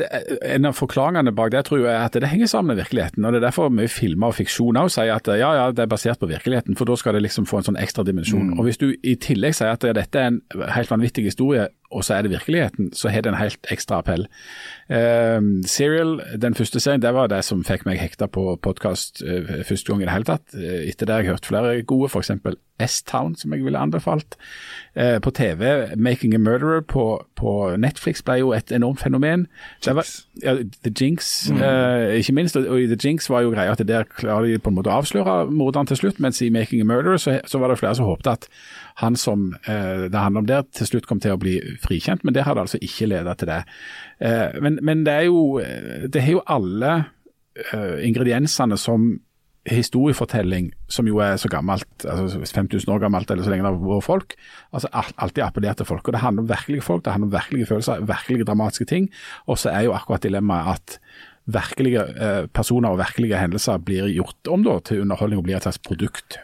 det, en av forklaringene bak det tror jeg er at det henger sammen med virkeligheten. og Det er derfor mye filmer og fiksjon også sier at ja, ja, det er basert på virkeligheten, for da skal det liksom få en sånn ekstra dimensjon. Og Hvis du i tillegg sier at dette er en helt vanvittig historie, og så er det virkeligheten, så har det en helt ekstra appell. Eh, Serial, den første serien, det var det som fikk meg hekta på podkast eh, første gang i det hele tatt. Eh, etter det har jeg hørt flere gode, f.eks. S-Town, som jeg ville anbefalt. Eh, på TV, 'Making a Murderer' på, på Netflix ble jo et enormt fenomen. Det var, ja, The Jinx, eh, ikke minst. Og i The Jinx var jo greia at der klarer de på en måte å avsløre morderen til slutt, mens i 'Making a Murderer' så, så var det flere som håpte at han som eh, det handler om der, til slutt kom til å bli frikjent, men det hadde altså ikke ledet til det. Eh, men, men det er jo Det har jo alle eh, ingrediensene som historiefortelling som jo er så gammelt, altså 5000 år gammelt eller så lenge det har vært folk. altså Alltid appellert til folk. og Det handler om virkelige folk, det handler om virkelige følelser, virkelige dramatiske ting. Og så er jo akkurat dilemmaet at virkelige eh, personer og virkelige hendelser blir gjort om da, til underholdning og blir et slags produkt.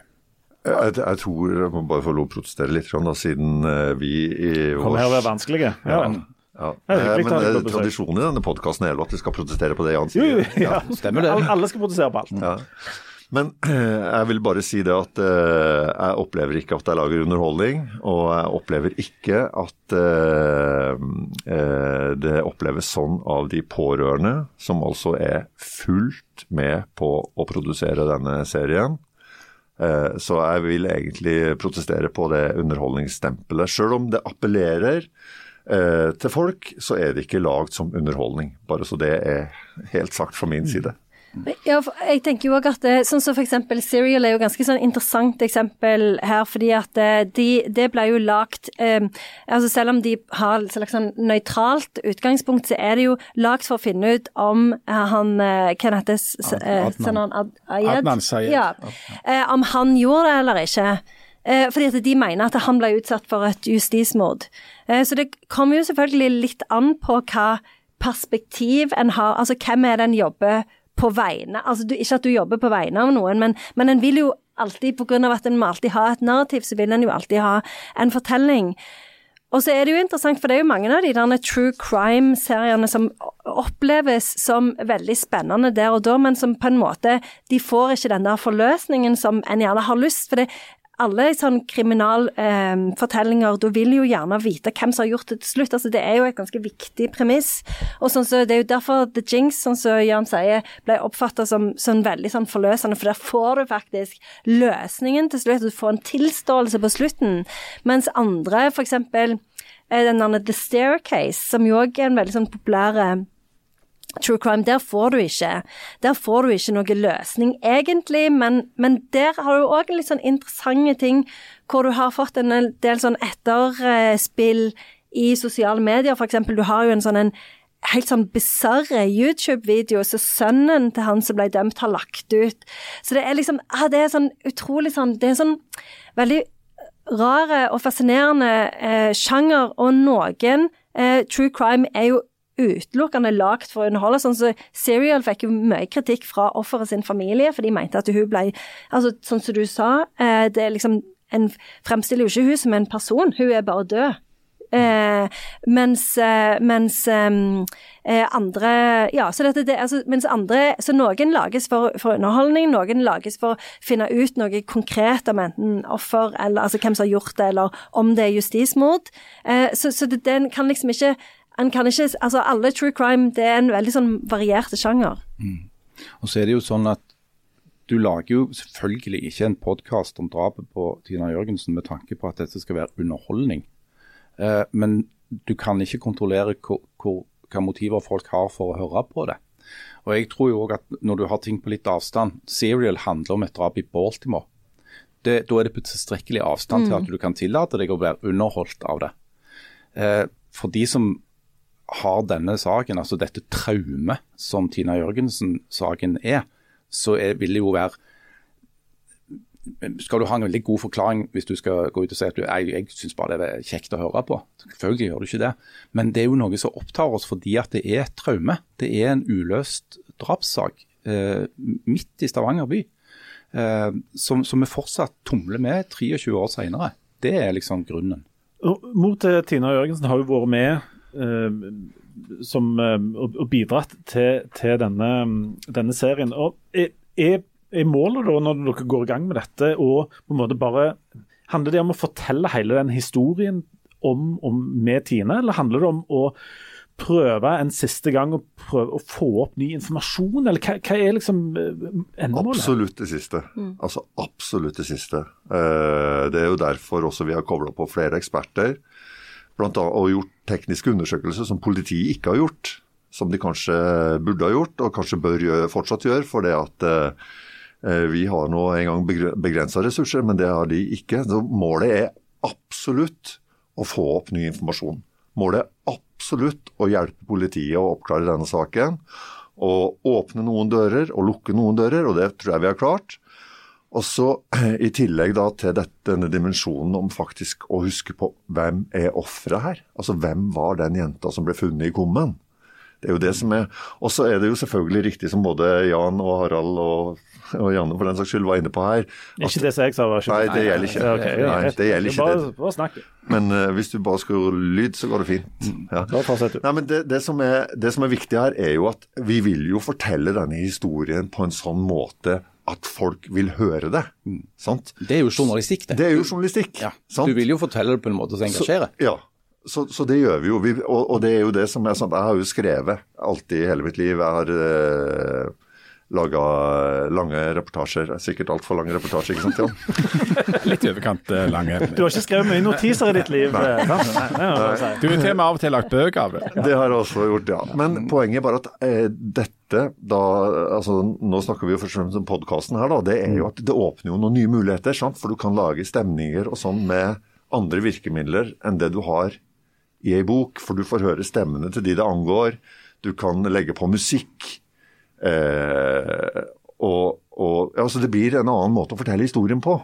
Jeg, jeg tror jeg må bare få lov å protestere litt, da, siden eh, vi i vår Kommer her og er vanskelige. Ja. Ja. ja. Det er Eh, Men ha deg eh, tradisjonen i denne podkasten er jo at vi skal protestere på det Jan sier. ja. Alle, alle skal protestere på alt. Ja. Men jeg vil bare si det at uh, jeg opplever ikke at jeg lager underholdning, og jeg opplever ikke at uh, uh, det oppleves sånn av de pårørende, som altså er fullt med på å produsere denne serien. Eh, Så jeg vil egentlig protestere på det underholdningsstempelet. Selv om det appellerer eh, til folk, så er det ikke lagd som underholdning. Bare så det er helt sagt fra min side. Ja, jeg tenker jo også at det, sånn som for eksempel Serial er jo ganske sånn interessant eksempel her, fordi at eh, de, det ble jo lagt eh, altså Selv om de har et slags sånn nøytralt utgangspunkt, så er det jo lagt for å finne ut om eh, han eh, Hva heter? Eh, Adnan. Ad, Ayed? Adnan Sayed. Ja. Eh, om han gjorde det eller ikke. Eh, fordi at de mener at han ble utsatt for et justismord. Eh, så det kommer jo selvfølgelig litt an på hva perspektiv en har. Altså hvem er det en jobber på vegne Altså du, ikke at du jobber på vegne av noen, men, men en vil jo alltid, på grunn av at en må alltid ha et narrativ, så vil en jo alltid ha en fortelling. Og så er det jo interessant, for det er jo mange av de der true crime-seriene som oppleves som veldig spennende der og da, men som på en måte De får ikke den der forløsningen som en gjerne har lyst. For det, alle sånn kriminalfortellinger, da vil jo gjerne vite hvem som har gjort det til slutt. Altså, det er jo et ganske viktig premiss. Og sånn så, Det er jo derfor The Jinx, sånn som Jan sier, ble oppfatta som sånn veldig sånn forløsende, for der får du faktisk løsningen til slutt. Du får en tilståelse på slutten. Mens andre, for eksempel eh, den der The Staircase, som jo òg er en veldig sånn populær eh, True crime, der får du ikke Der får du ikke noe løsning, egentlig, men, men der har du òg litt sånn interessante ting hvor du har fått en del sånn etterspill i sosiale medier, eksempel. Du har jo en sånn en helt sånn bisarre YouTube-video som sønnen til han som ble dømt, har lagt ut. Så det er liksom ah, Det er sånn utrolig sånn Det er sånn veldig rare og fascinerende eh, sjanger, og noen eh, true crime er jo utelukkende lagt for å underholde. Sånn så Serial fikk jo mye kritikk fra offeret sin familie, for de mente at hun ble altså Sånn som du sa, eh, det er liksom En fremstiller jo ikke hun som en person, hun er bare død. Eh, mens eh, mens eh, andre Ja, så dette det, altså, mens andre Så noen lages for, for underholdning, noen lages for å finne ut noe konkret om enten offer, eller altså hvem som har gjort det, eller om det er justismord. Eh, så så det, den kan liksom ikke en kan ikke, altså Alle true crime det er en veldig sånn variert sjanger. Og så er det jo sånn at du lager jo selvfølgelig ikke en podkast om drapet på Tina Jørgensen med tanke på at dette skal være underholdning. Eh, men du kan ikke kontrollere hva motiver folk har for å høre på det. Og jeg tror jo også at når du har ting på litt avstand Serial handler om et drap i Baltimore. Det, da er det på tilstrekkelig avstand til Mm. at du kan tillate deg å være underholdt av det. Eh, for de som har denne saken, altså dette traumet som Tina Jørgensen-saken er, så er, vil det jo være skal du ha en veldig god forklaring hvis du skal gå ut og si at du, jeg, jeg syns bare det er kjekt å høre på. Selvfølgelig gjør du ikke det. Men det er jo noe som opptar oss fordi at det er et traume. Det er en uløst drapssak eh, midt i Stavanger by. Eh, som, som vi fortsatt tumler med 23 år senere. Det er liksom grunnen. Mot til Tina Jørgensen har jo vært med eh, som, eh, og, bidratt til, til denne, denne serien. Og er, er, målet da, når dere går i gang med dette, og på en måte bare Handler det om å fortelle hele den historien om, om med Tine, eller handler det om å prøve en siste gang å, prøve å få opp ny informasjon, eller hva, hva er liksom eh, endemålet? Absolutt det siste. Mm. Altså absolutt det siste. Eh, Det er jo derfor også vi har kobla på flere eksperter. Blant annet, og gjort tekniske undersøkelser som politiet ikke har gjort. Som de kanskje burde ha gjort, og kanskje bør gjøre, fortsatt gjøre. For det at eh, vi har nå en gang begrensa ressurser, men det har de ikke. Så målet er absolutt å få opp ny informasjon. Målet er absolutt å hjelpe politiet å oppklare denne saken. å åpne noen dører og lukke noen dører, og det tror jeg vi har klart. Og så i tillegg da til dette, denne dimensjonen om faktisk å huske på hvem er offeret her? Altså hvem var den jenta som ble funnet i kummen? Det er jo det som er Og så er det jo selvfølgelig riktig som både Jan og Harald og, og Janne for den saks skyld var inne på her. Ikke det som jeg sa, var ikke Nei, det gjelder ikke. Ja, ok, ja, Nei, det gjelder ikke. Bare, bare snakk. Men uh, hvis du bare skrur lyd, så går det fint. Ja. Nei, men det, det, som er, det som er viktig her, er jo at vi vil jo fortelle denne historien på en sånn måte at folk vil høre det. Sant? Det er jo journalistikk, det. Det er jo journalistikk. sant? Du vil jo fortelle det på en måte som engasjerer. Så, ja, så, så det gjør vi jo. Vi, og, og det er jo det som er sånn Jeg har jo skrevet alltid i hele mitt liv. Jeg har uh, laga lange reportasjer. Sikkert altfor lange reportasjer, ikke sant Jan? Litt i overkant eh, lange. Du har ikke skrevet mye notiser i ditt liv? Nei. eh? Nei, nei, nei, nei. Du har til og med av og til lagt bøker av det. Det har jeg også gjort, ja. Men poenget er bare at eh, dette da altså Nå snakker vi jo først og fremst om podkasten her, da. Det er jo at det åpner jo noen nye muligheter. sant? For du kan lage stemninger og sånn med andre virkemidler enn det du har i ei bok. For du får høre stemmene til de det angår. Du kan legge på musikk. Eh, og, og altså Det blir en annen måte å fortelle historien på.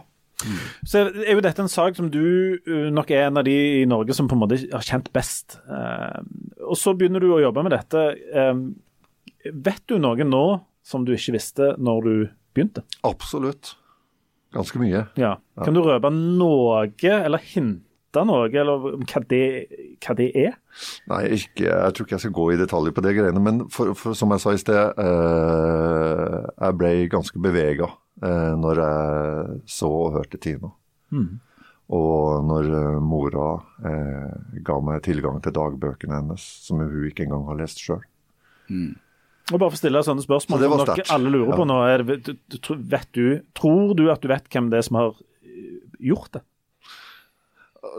Så er jo dette en sak som du uh, nok er en av de i Norge som på en måte har kjent best. Eh, og så begynner du å jobbe med dette. Eh, vet du noe nå som du ikke visste når du begynte? Absolutt. Ganske mye. Ja. Kan du røpe noe, eller hinte noe, eller hva det, hva det er? Nei, ikke, jeg tror ikke jeg skal gå i detaljer på det greiene. Men for, for, som jeg sa i sted, eh, jeg ble ganske bevega eh, når jeg så og hørte Tina. Mm. Og når eh, mora eh, ga meg tilgang til dagbøkene hennes, som hun ikke engang har lest sjøl. Og bare for å stille sånne spørsmål Så som dere alle lurer på nå. Er vet du, tror du at du vet hvem det er som har eh, gjort det?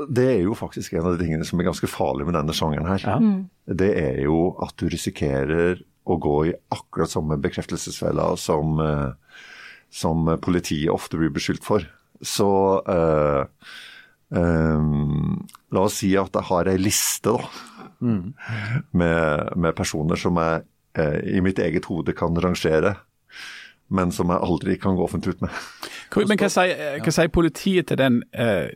Det er jo faktisk en av de tingene som er ganske farlig med denne sjangeren her. Ja. Mm. Det er jo at du risikerer å gå i akkurat samme bekreftelsesfella som, eh, som politiet ofte blir beskyldt for. Så eh, eh, la oss si at jeg har ei liste, da. Med, med personer som jeg eh, i mitt eget hode kan rangere, men som jeg aldri kan gå offentlig ut med. Men hva sier, hva sier politiet til den eh,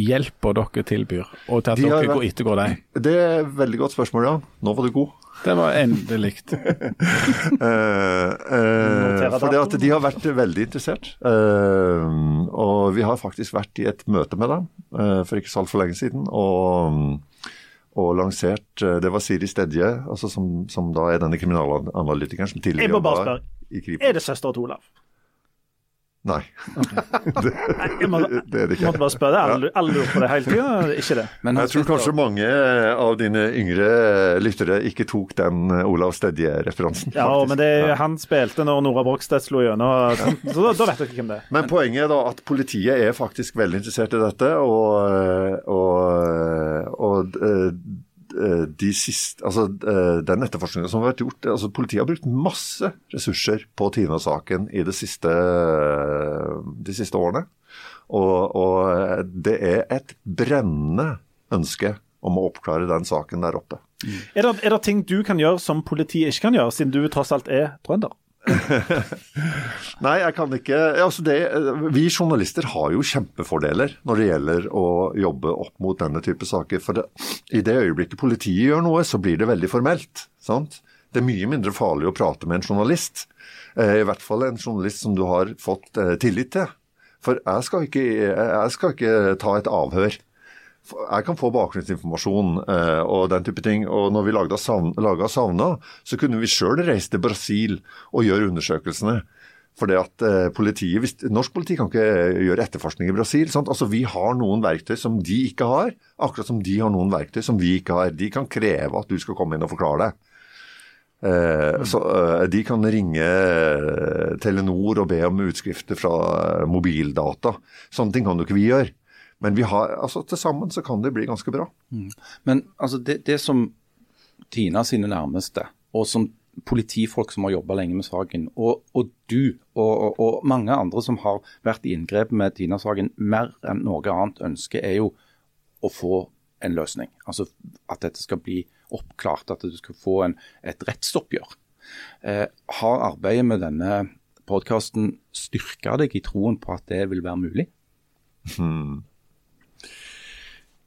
hjelpa dere tilbyr, og til at De dere ettergår dem? Det er et veldig godt spørsmål, ja. Nå var du god. Det var endelig. uh, uh, fordi at de har vært veldig interessert. Uh, og vi har faktisk vært i et møte med dem eh, for ikke så altfor lenge siden. Og, og lansert Det var Siri Stedje, altså som, som da er denne kriminalanalytikeren som tidligere spørre. i Kripos. Er det søstera til Olav? Nei. det, Jeg det er det ikke. måtte bare spørre. Alle, alle lurer på det hele tiden. Ikke det. jeg tror kanskje mange av dine yngre lyttere ikke tok den eh, Olav Stedje-referansen. Ja, faktisk. men det, han spilte når Nora Brogstedt slo gjennom, så da, da vet dere hvem det er. Men poenget er da at politiet er faktisk veldig interessert i dette, og, og, og eh, de siste, altså eh, den etterforskningen som har vært gjort altså Politiet har brukt masse ressurser på Tina-saken i de siste, de siste årene. Og, og det er et brennende ønske om å oppklare den saken der oppe. Er det, er det ting du kan gjøre som politiet ikke kan gjøre, siden du tross alt er trønder? Nei, jeg kan ikke altså det, Vi journalister har jo kjempefordeler når det gjelder å jobbe opp mot denne type saker. For det, i det øyeblikket politiet gjør noe, så blir det veldig formelt. Sant? Det er mye mindre farlig å prate med en journalist. Eh, I hvert fall en journalist som du har fått eh, tillit til. For jeg skal ikke, jeg skal ikke ta et avhør. Jeg kan få bakgrunnsinformasjon eh, og den type ting. Og når vi laga savna, savna, så kunne vi sjøl reise til Brasil og gjøre undersøkelsene. For det at eh, politiet, hvis, Norsk politi kan ikke gjøre etterforskning i Brasil. Sant? Altså Vi har noen verktøy som de ikke har, akkurat som de har noen verktøy som vi ikke har. De kan kreve at du skal komme inn og forklare deg. Eh, så eh, De kan ringe eh, Telenor og be om utskrifter fra eh, mobildata. Sånne ting kan jo ikke vi gjøre. Men vi har, altså til sammen så kan det bli ganske bra. Men altså, det, det som Tina sine nærmeste, og som politifolk som har jobba lenge med saken, og, og du og, og, og mange andre som har vært i inngrep med Tina-saken, mer enn noe annet ønsker, er jo å få en løsning. Altså At dette skal bli oppklart, at du skal få en, et rettsoppgjør. Eh, har arbeidet med denne podkasten styrka deg i troen på at det vil være mulig? Hmm.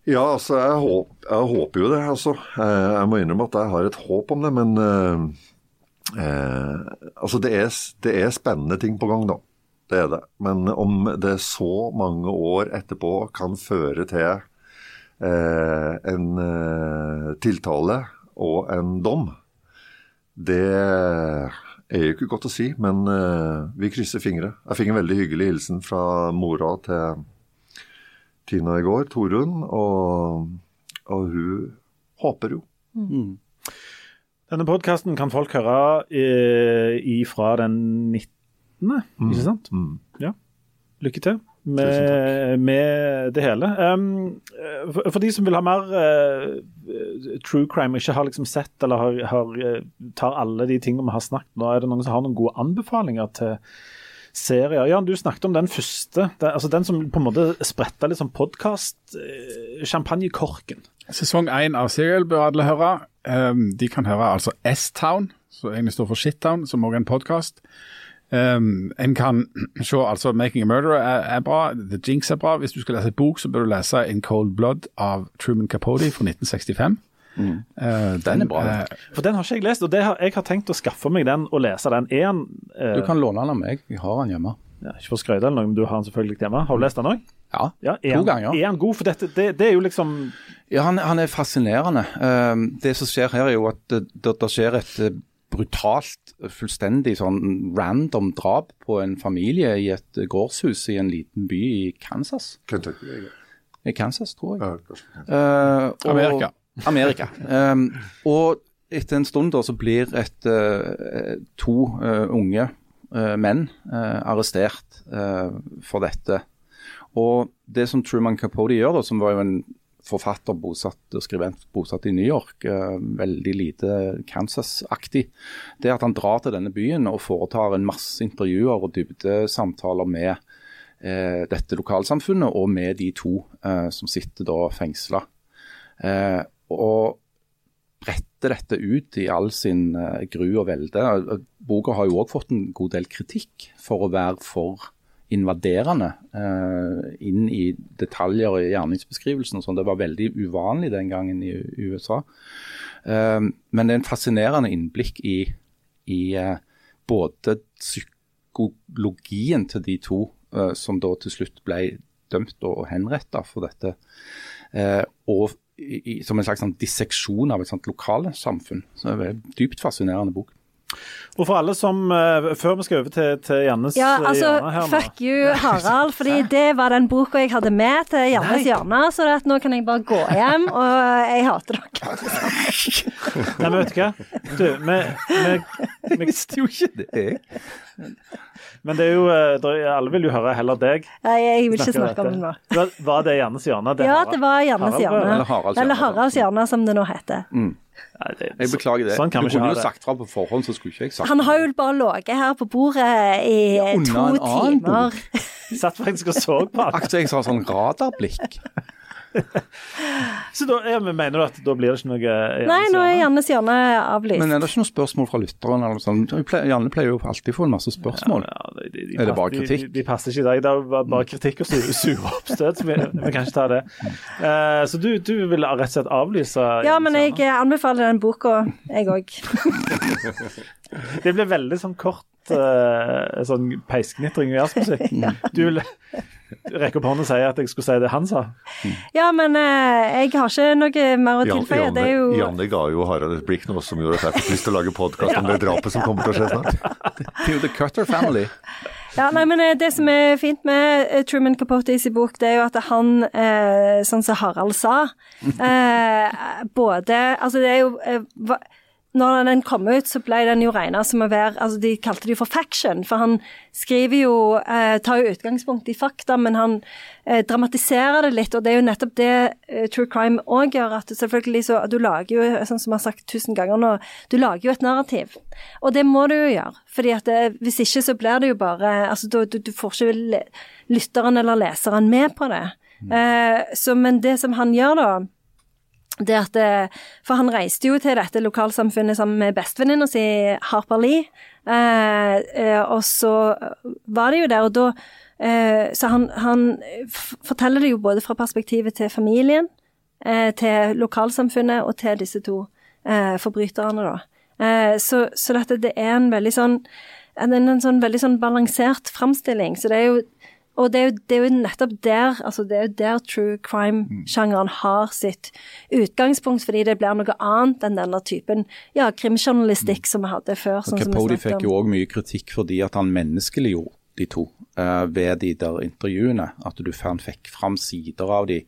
Ja, altså, jeg, håp, jeg, håper jo det, altså. Jeg må innrømme at jeg har et håp om det, men uh, uh, Altså, det er, det er, spennende ting på gang, da. Det er det. Men om det så mange år etterpå kan føre til uh, en tiltale og en dom, det er jo ikke godt å si, men vi krysser fingre. Jeg fikk en veldig hyggelig hilsen fra mora til Tina i går, Torunn, og, og hun håper jo. Mm. Denne podkasten kan folk høre ifra den 19., mm. ikke sant? Mm. Ja. Lykke til med, med det hele. Um, for, for, de som vil ha mer uh, true crime, ikke har liksom sett eller har, har, uh, tar alle de tingene vi har snakket nå, er det noen som har noen gode anbefalinger til serier. Jan, du snakket om den første. Den, altså den som på en måte spretta litt sånn podkast-champagnekorken. Eh, Sesong én av Serial bør alle høre. Um, de kan høre altså S-Town, som egentlig står for Shittown, som også er en podkast. Um, en kan se altså 'Making a Murderer' er, er, bra, 'The Jinx' er bra. Hvis du skal lese et bok, så bør du lese 'In Cold Blood' av Truman Capote fra 1965. Mm. Uh, den, den, er bra. Uh, for den har ikke jeg lest, og har, jeg har tenkt å skaffe meg den og lese den. En, uh, du kan låne den av meg, jeg har den hjemme. Ja, ikke for å skryte eller noe, men du har den selvfølgelig hjemme. Har du lest den òg? Ja, ja to han, ganger. Er han god? For dette, det, det er jo liksom Ja, han, han er fascinerende. Uh, det som skjer her, er jo at det, det skjer et brutalt, fullstendig sånn random drap på en familie i et gårdshus i en liten by i Kansas. Kentucky, I Kansas, tror jeg. Ja, og, Amerika. Amerika. Um, og etter en stund da så blir et, uh, to uh, unge uh, menn arrestert for dette. Og det som Truman Capote gjør, da, som var jo en forfatter bosatt, skribent bosatt i New York, veldig lite Kansas-aktig, det er at han drar til denne byen og foretar en masse intervjuer og dybdesamtaler med dette lokalsamfunnet og med de to som sitter da fengsla. Eh, og brette dette ut i all sin uh, gru og velde. Boka har jo òg fått en god del kritikk for å være for invaderende eh, inn i detaljer i gjerningsbeskrivelsen. og sånn. Det var veldig uvanlig den gangen i, USA. Eh, men det er en fascinerende innblikk i, i både psykologien til de to som da til slutt ble dømt og henretta for dette, og i, som en slags sånn disseksjon av et sånt lokalsamfunn. Så det er en dypt fascinerende bok. Og for alle som, uh, Før vi skal over til, til Jannes ja, eh, altså, hjørne her nå. Fuck you, Harald. fordi det var den boka jeg hadde med til Jannes hjørne. Så at nå kan jeg bare gå hjem, og jeg hater dere. Nei, men vet du hva? Du, vi, vi, vi visste jo ikke det. Men det er jo, eh, alle vil jo høre heller deg. Nei, jeg vil ikke snakke om det nå. Var, det Jannes hjørne? ja, det var Jannes Harald, hjørne. Eller Haralds hjørne. Harald Harald som det nå heter. Mm. Nei, det, Jeg beklager det. Sånn kan du kunne jo sagt fra på forhånd, så skulle ikke jeg sagt Han har jo bare ligget her på bordet i ja, to timer. Satt faktisk og så på han. Akkurat jeg sa sånn radarblikk. Så da ja, men mener du at da blir det ikke noe Jannes Nei, nå er? Jannes hjørne avlyst. Men er det ikke noe spørsmål fra lytteren? Eller noe sånt? Janne pleier jo alltid å få en masse spørsmål. Ja, de, de, de Er det bare kritikk? De, passer ikke i dag. Det er bare kritikk og su- sure oppstøt. så Vi, vi kan ikke ta det. Uh, så du, du vil rett og slett avlyse Ja, men jeg anbefaler den boka, jeg òg. Det blir veldig sånn kort eh, sånn peisknitring og jazzmusikk. Du vil rekke opp hånden og si at jeg skulle si det han sa? Ja, men uh, jeg har ikke noe mer å tilføye. Janne, Det Janne, er jo Janne ga jo Harald et blikk nå som gjorde at jeg fikk lyst til å lage podkast om det drapet som kommer til å skje snart. Er The Cutter Family. Ja, nei, men eh, Det som er fint med Truman Capote i sin bok, det er jo at han, eh, sånn som Harald sa eh, Både Altså, det er jo eh, når den kom ut, så ble den jo regna som å være altså De kalte det jo for faction, for han skriver jo eh, Tar jo utgangspunkt i fakta, men han eh, dramatiserer det litt. Og det er jo nettopp det eh, true crime òg gjør. at selvfølgelig så, Du lager jo, sånn som jeg har sagt tusen ganger nå, du lager jo et narrativ. Og det må du jo gjøre. fordi at det, Hvis ikke så blir det jo bare altså Du, du, du får ikke lytteren eller leseren med på det. Eh, så, men det som han gjør, da det at det, For han reiste jo til dette lokalsamfunnet sammen med bestevenninna si, Harper Lee. Eh, eh, og så var det jo der, og da eh, Så han, han forteller det jo både fra perspektivet til familien, eh, til lokalsamfunnet og til disse to eh, forbryterne, da. Eh, så, så dette, det er en veldig sånn en, en sånn veldig sånn balansert framstilling. Så det er jo og det er, jo, det er jo nettopp der altså det er jo der true crime-sjangeren har sitt utgangspunkt, fordi det blir noe annet enn denne typen ja, krimjournalistikk som vi hadde før. Og sånn snakket fikk om. jo òg mye kritikk fordi at han menneskeliggjorde de to uh, ved de der intervjuene. At du fikk fram sider av de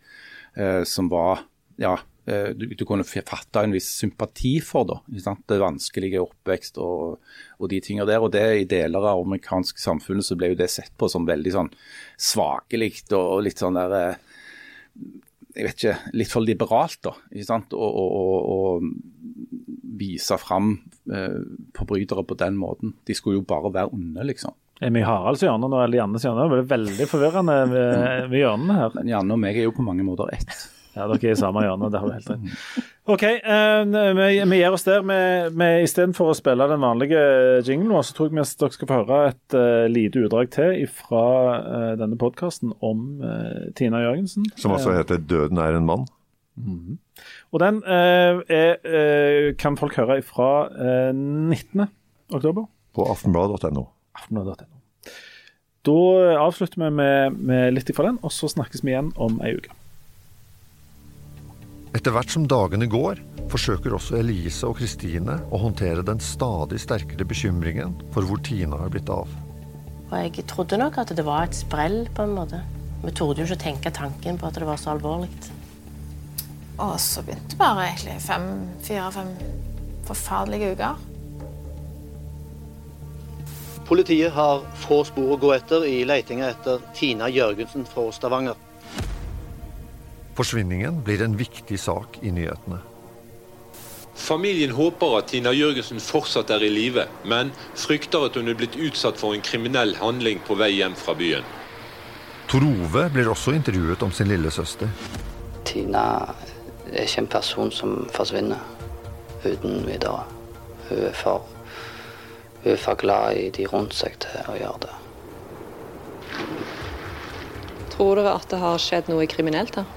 uh, som var ja, du, du kunne fatte en viss sympati for. da, ikke sant? Det vanskelige oppvekst og, og de tingene der. og det I deler av amerikansk samfunn så ble jo det sett på som veldig sånn svakelig og litt sånn der eh, jeg vet ikke, litt for liberalt, da. ikke sant? Og, og, og, og vise fram eh, forbrytere på den måten. De skulle jo bare være onde, liksom. Er vi i Haralds hjørne nå, eller Jannes hjørne? Det er veldig forvirrende med, med hjørnene her. Men Janne og meg er jo på mange måter ett. Ja, dere er i samme hjørne, det har du helt rett. OK, eh, vi, vi gir oss der. Vi- vi Istedenfor å spille den vanlige jinglen, vår, så tror jeg vi dere skal få høre et uh, lite utdrag til fra uh, denne podkasten om uh, Tina Jørgensen. Som Eh, heter 'Døden er en mann'. Mhm. Og den eh, er, eh, kan folk høre fra eh, 19. oktober. På aftenblad.no. Aftenblad.no. Da avslutter vi med, med litt ifra den, og så snakkes vi igjen om ei uke. Etter hvert som dagene går, forsøker også Elise og Kristine å håndtere den stadig sterkere bekymringen for hvor Tina er blitt av. Og jeg trodde nok at det var et sprell, på en måte. Vi torde jo ikke tenke tanken på at det var så alvorlig. Og så begynte bare egentlig fem, fire-fem forferdelige uker. Politiet har få spor å gå etter i letinga etter Tina Jørgensen fra Stavanger. Forsvinningen blir en viktig sak i nyhetene. Familien håper at Tina Jørgensen fortsatt er i live, men frykter at hun er blitt utsatt for en kriminell handling på vei hjem fra byen. Tor Ove blir også intervjuet om sin lillesøster. Tina er ikke en person som forsvinner uten videre. Hun er for, hun er for glad i de rundt seg til å gjøre det. Tror dere at det har skjedd noe kriminelt her?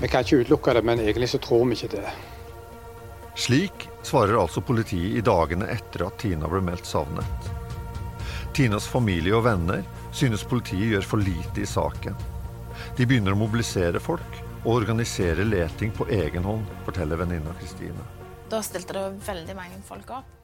Vi kan ikke utelukke det, men egentlig så tror vi ikke det. Slik svarer altså politiet i dagene etter at Tina ble meldt savnet. Tinas familie og venner synes politiet gjør for lite i saken. De begynner å mobilisere folk og organisere leting på egen hånd, forteller venninna Kristine. Da stilte det veldig mange folk opp.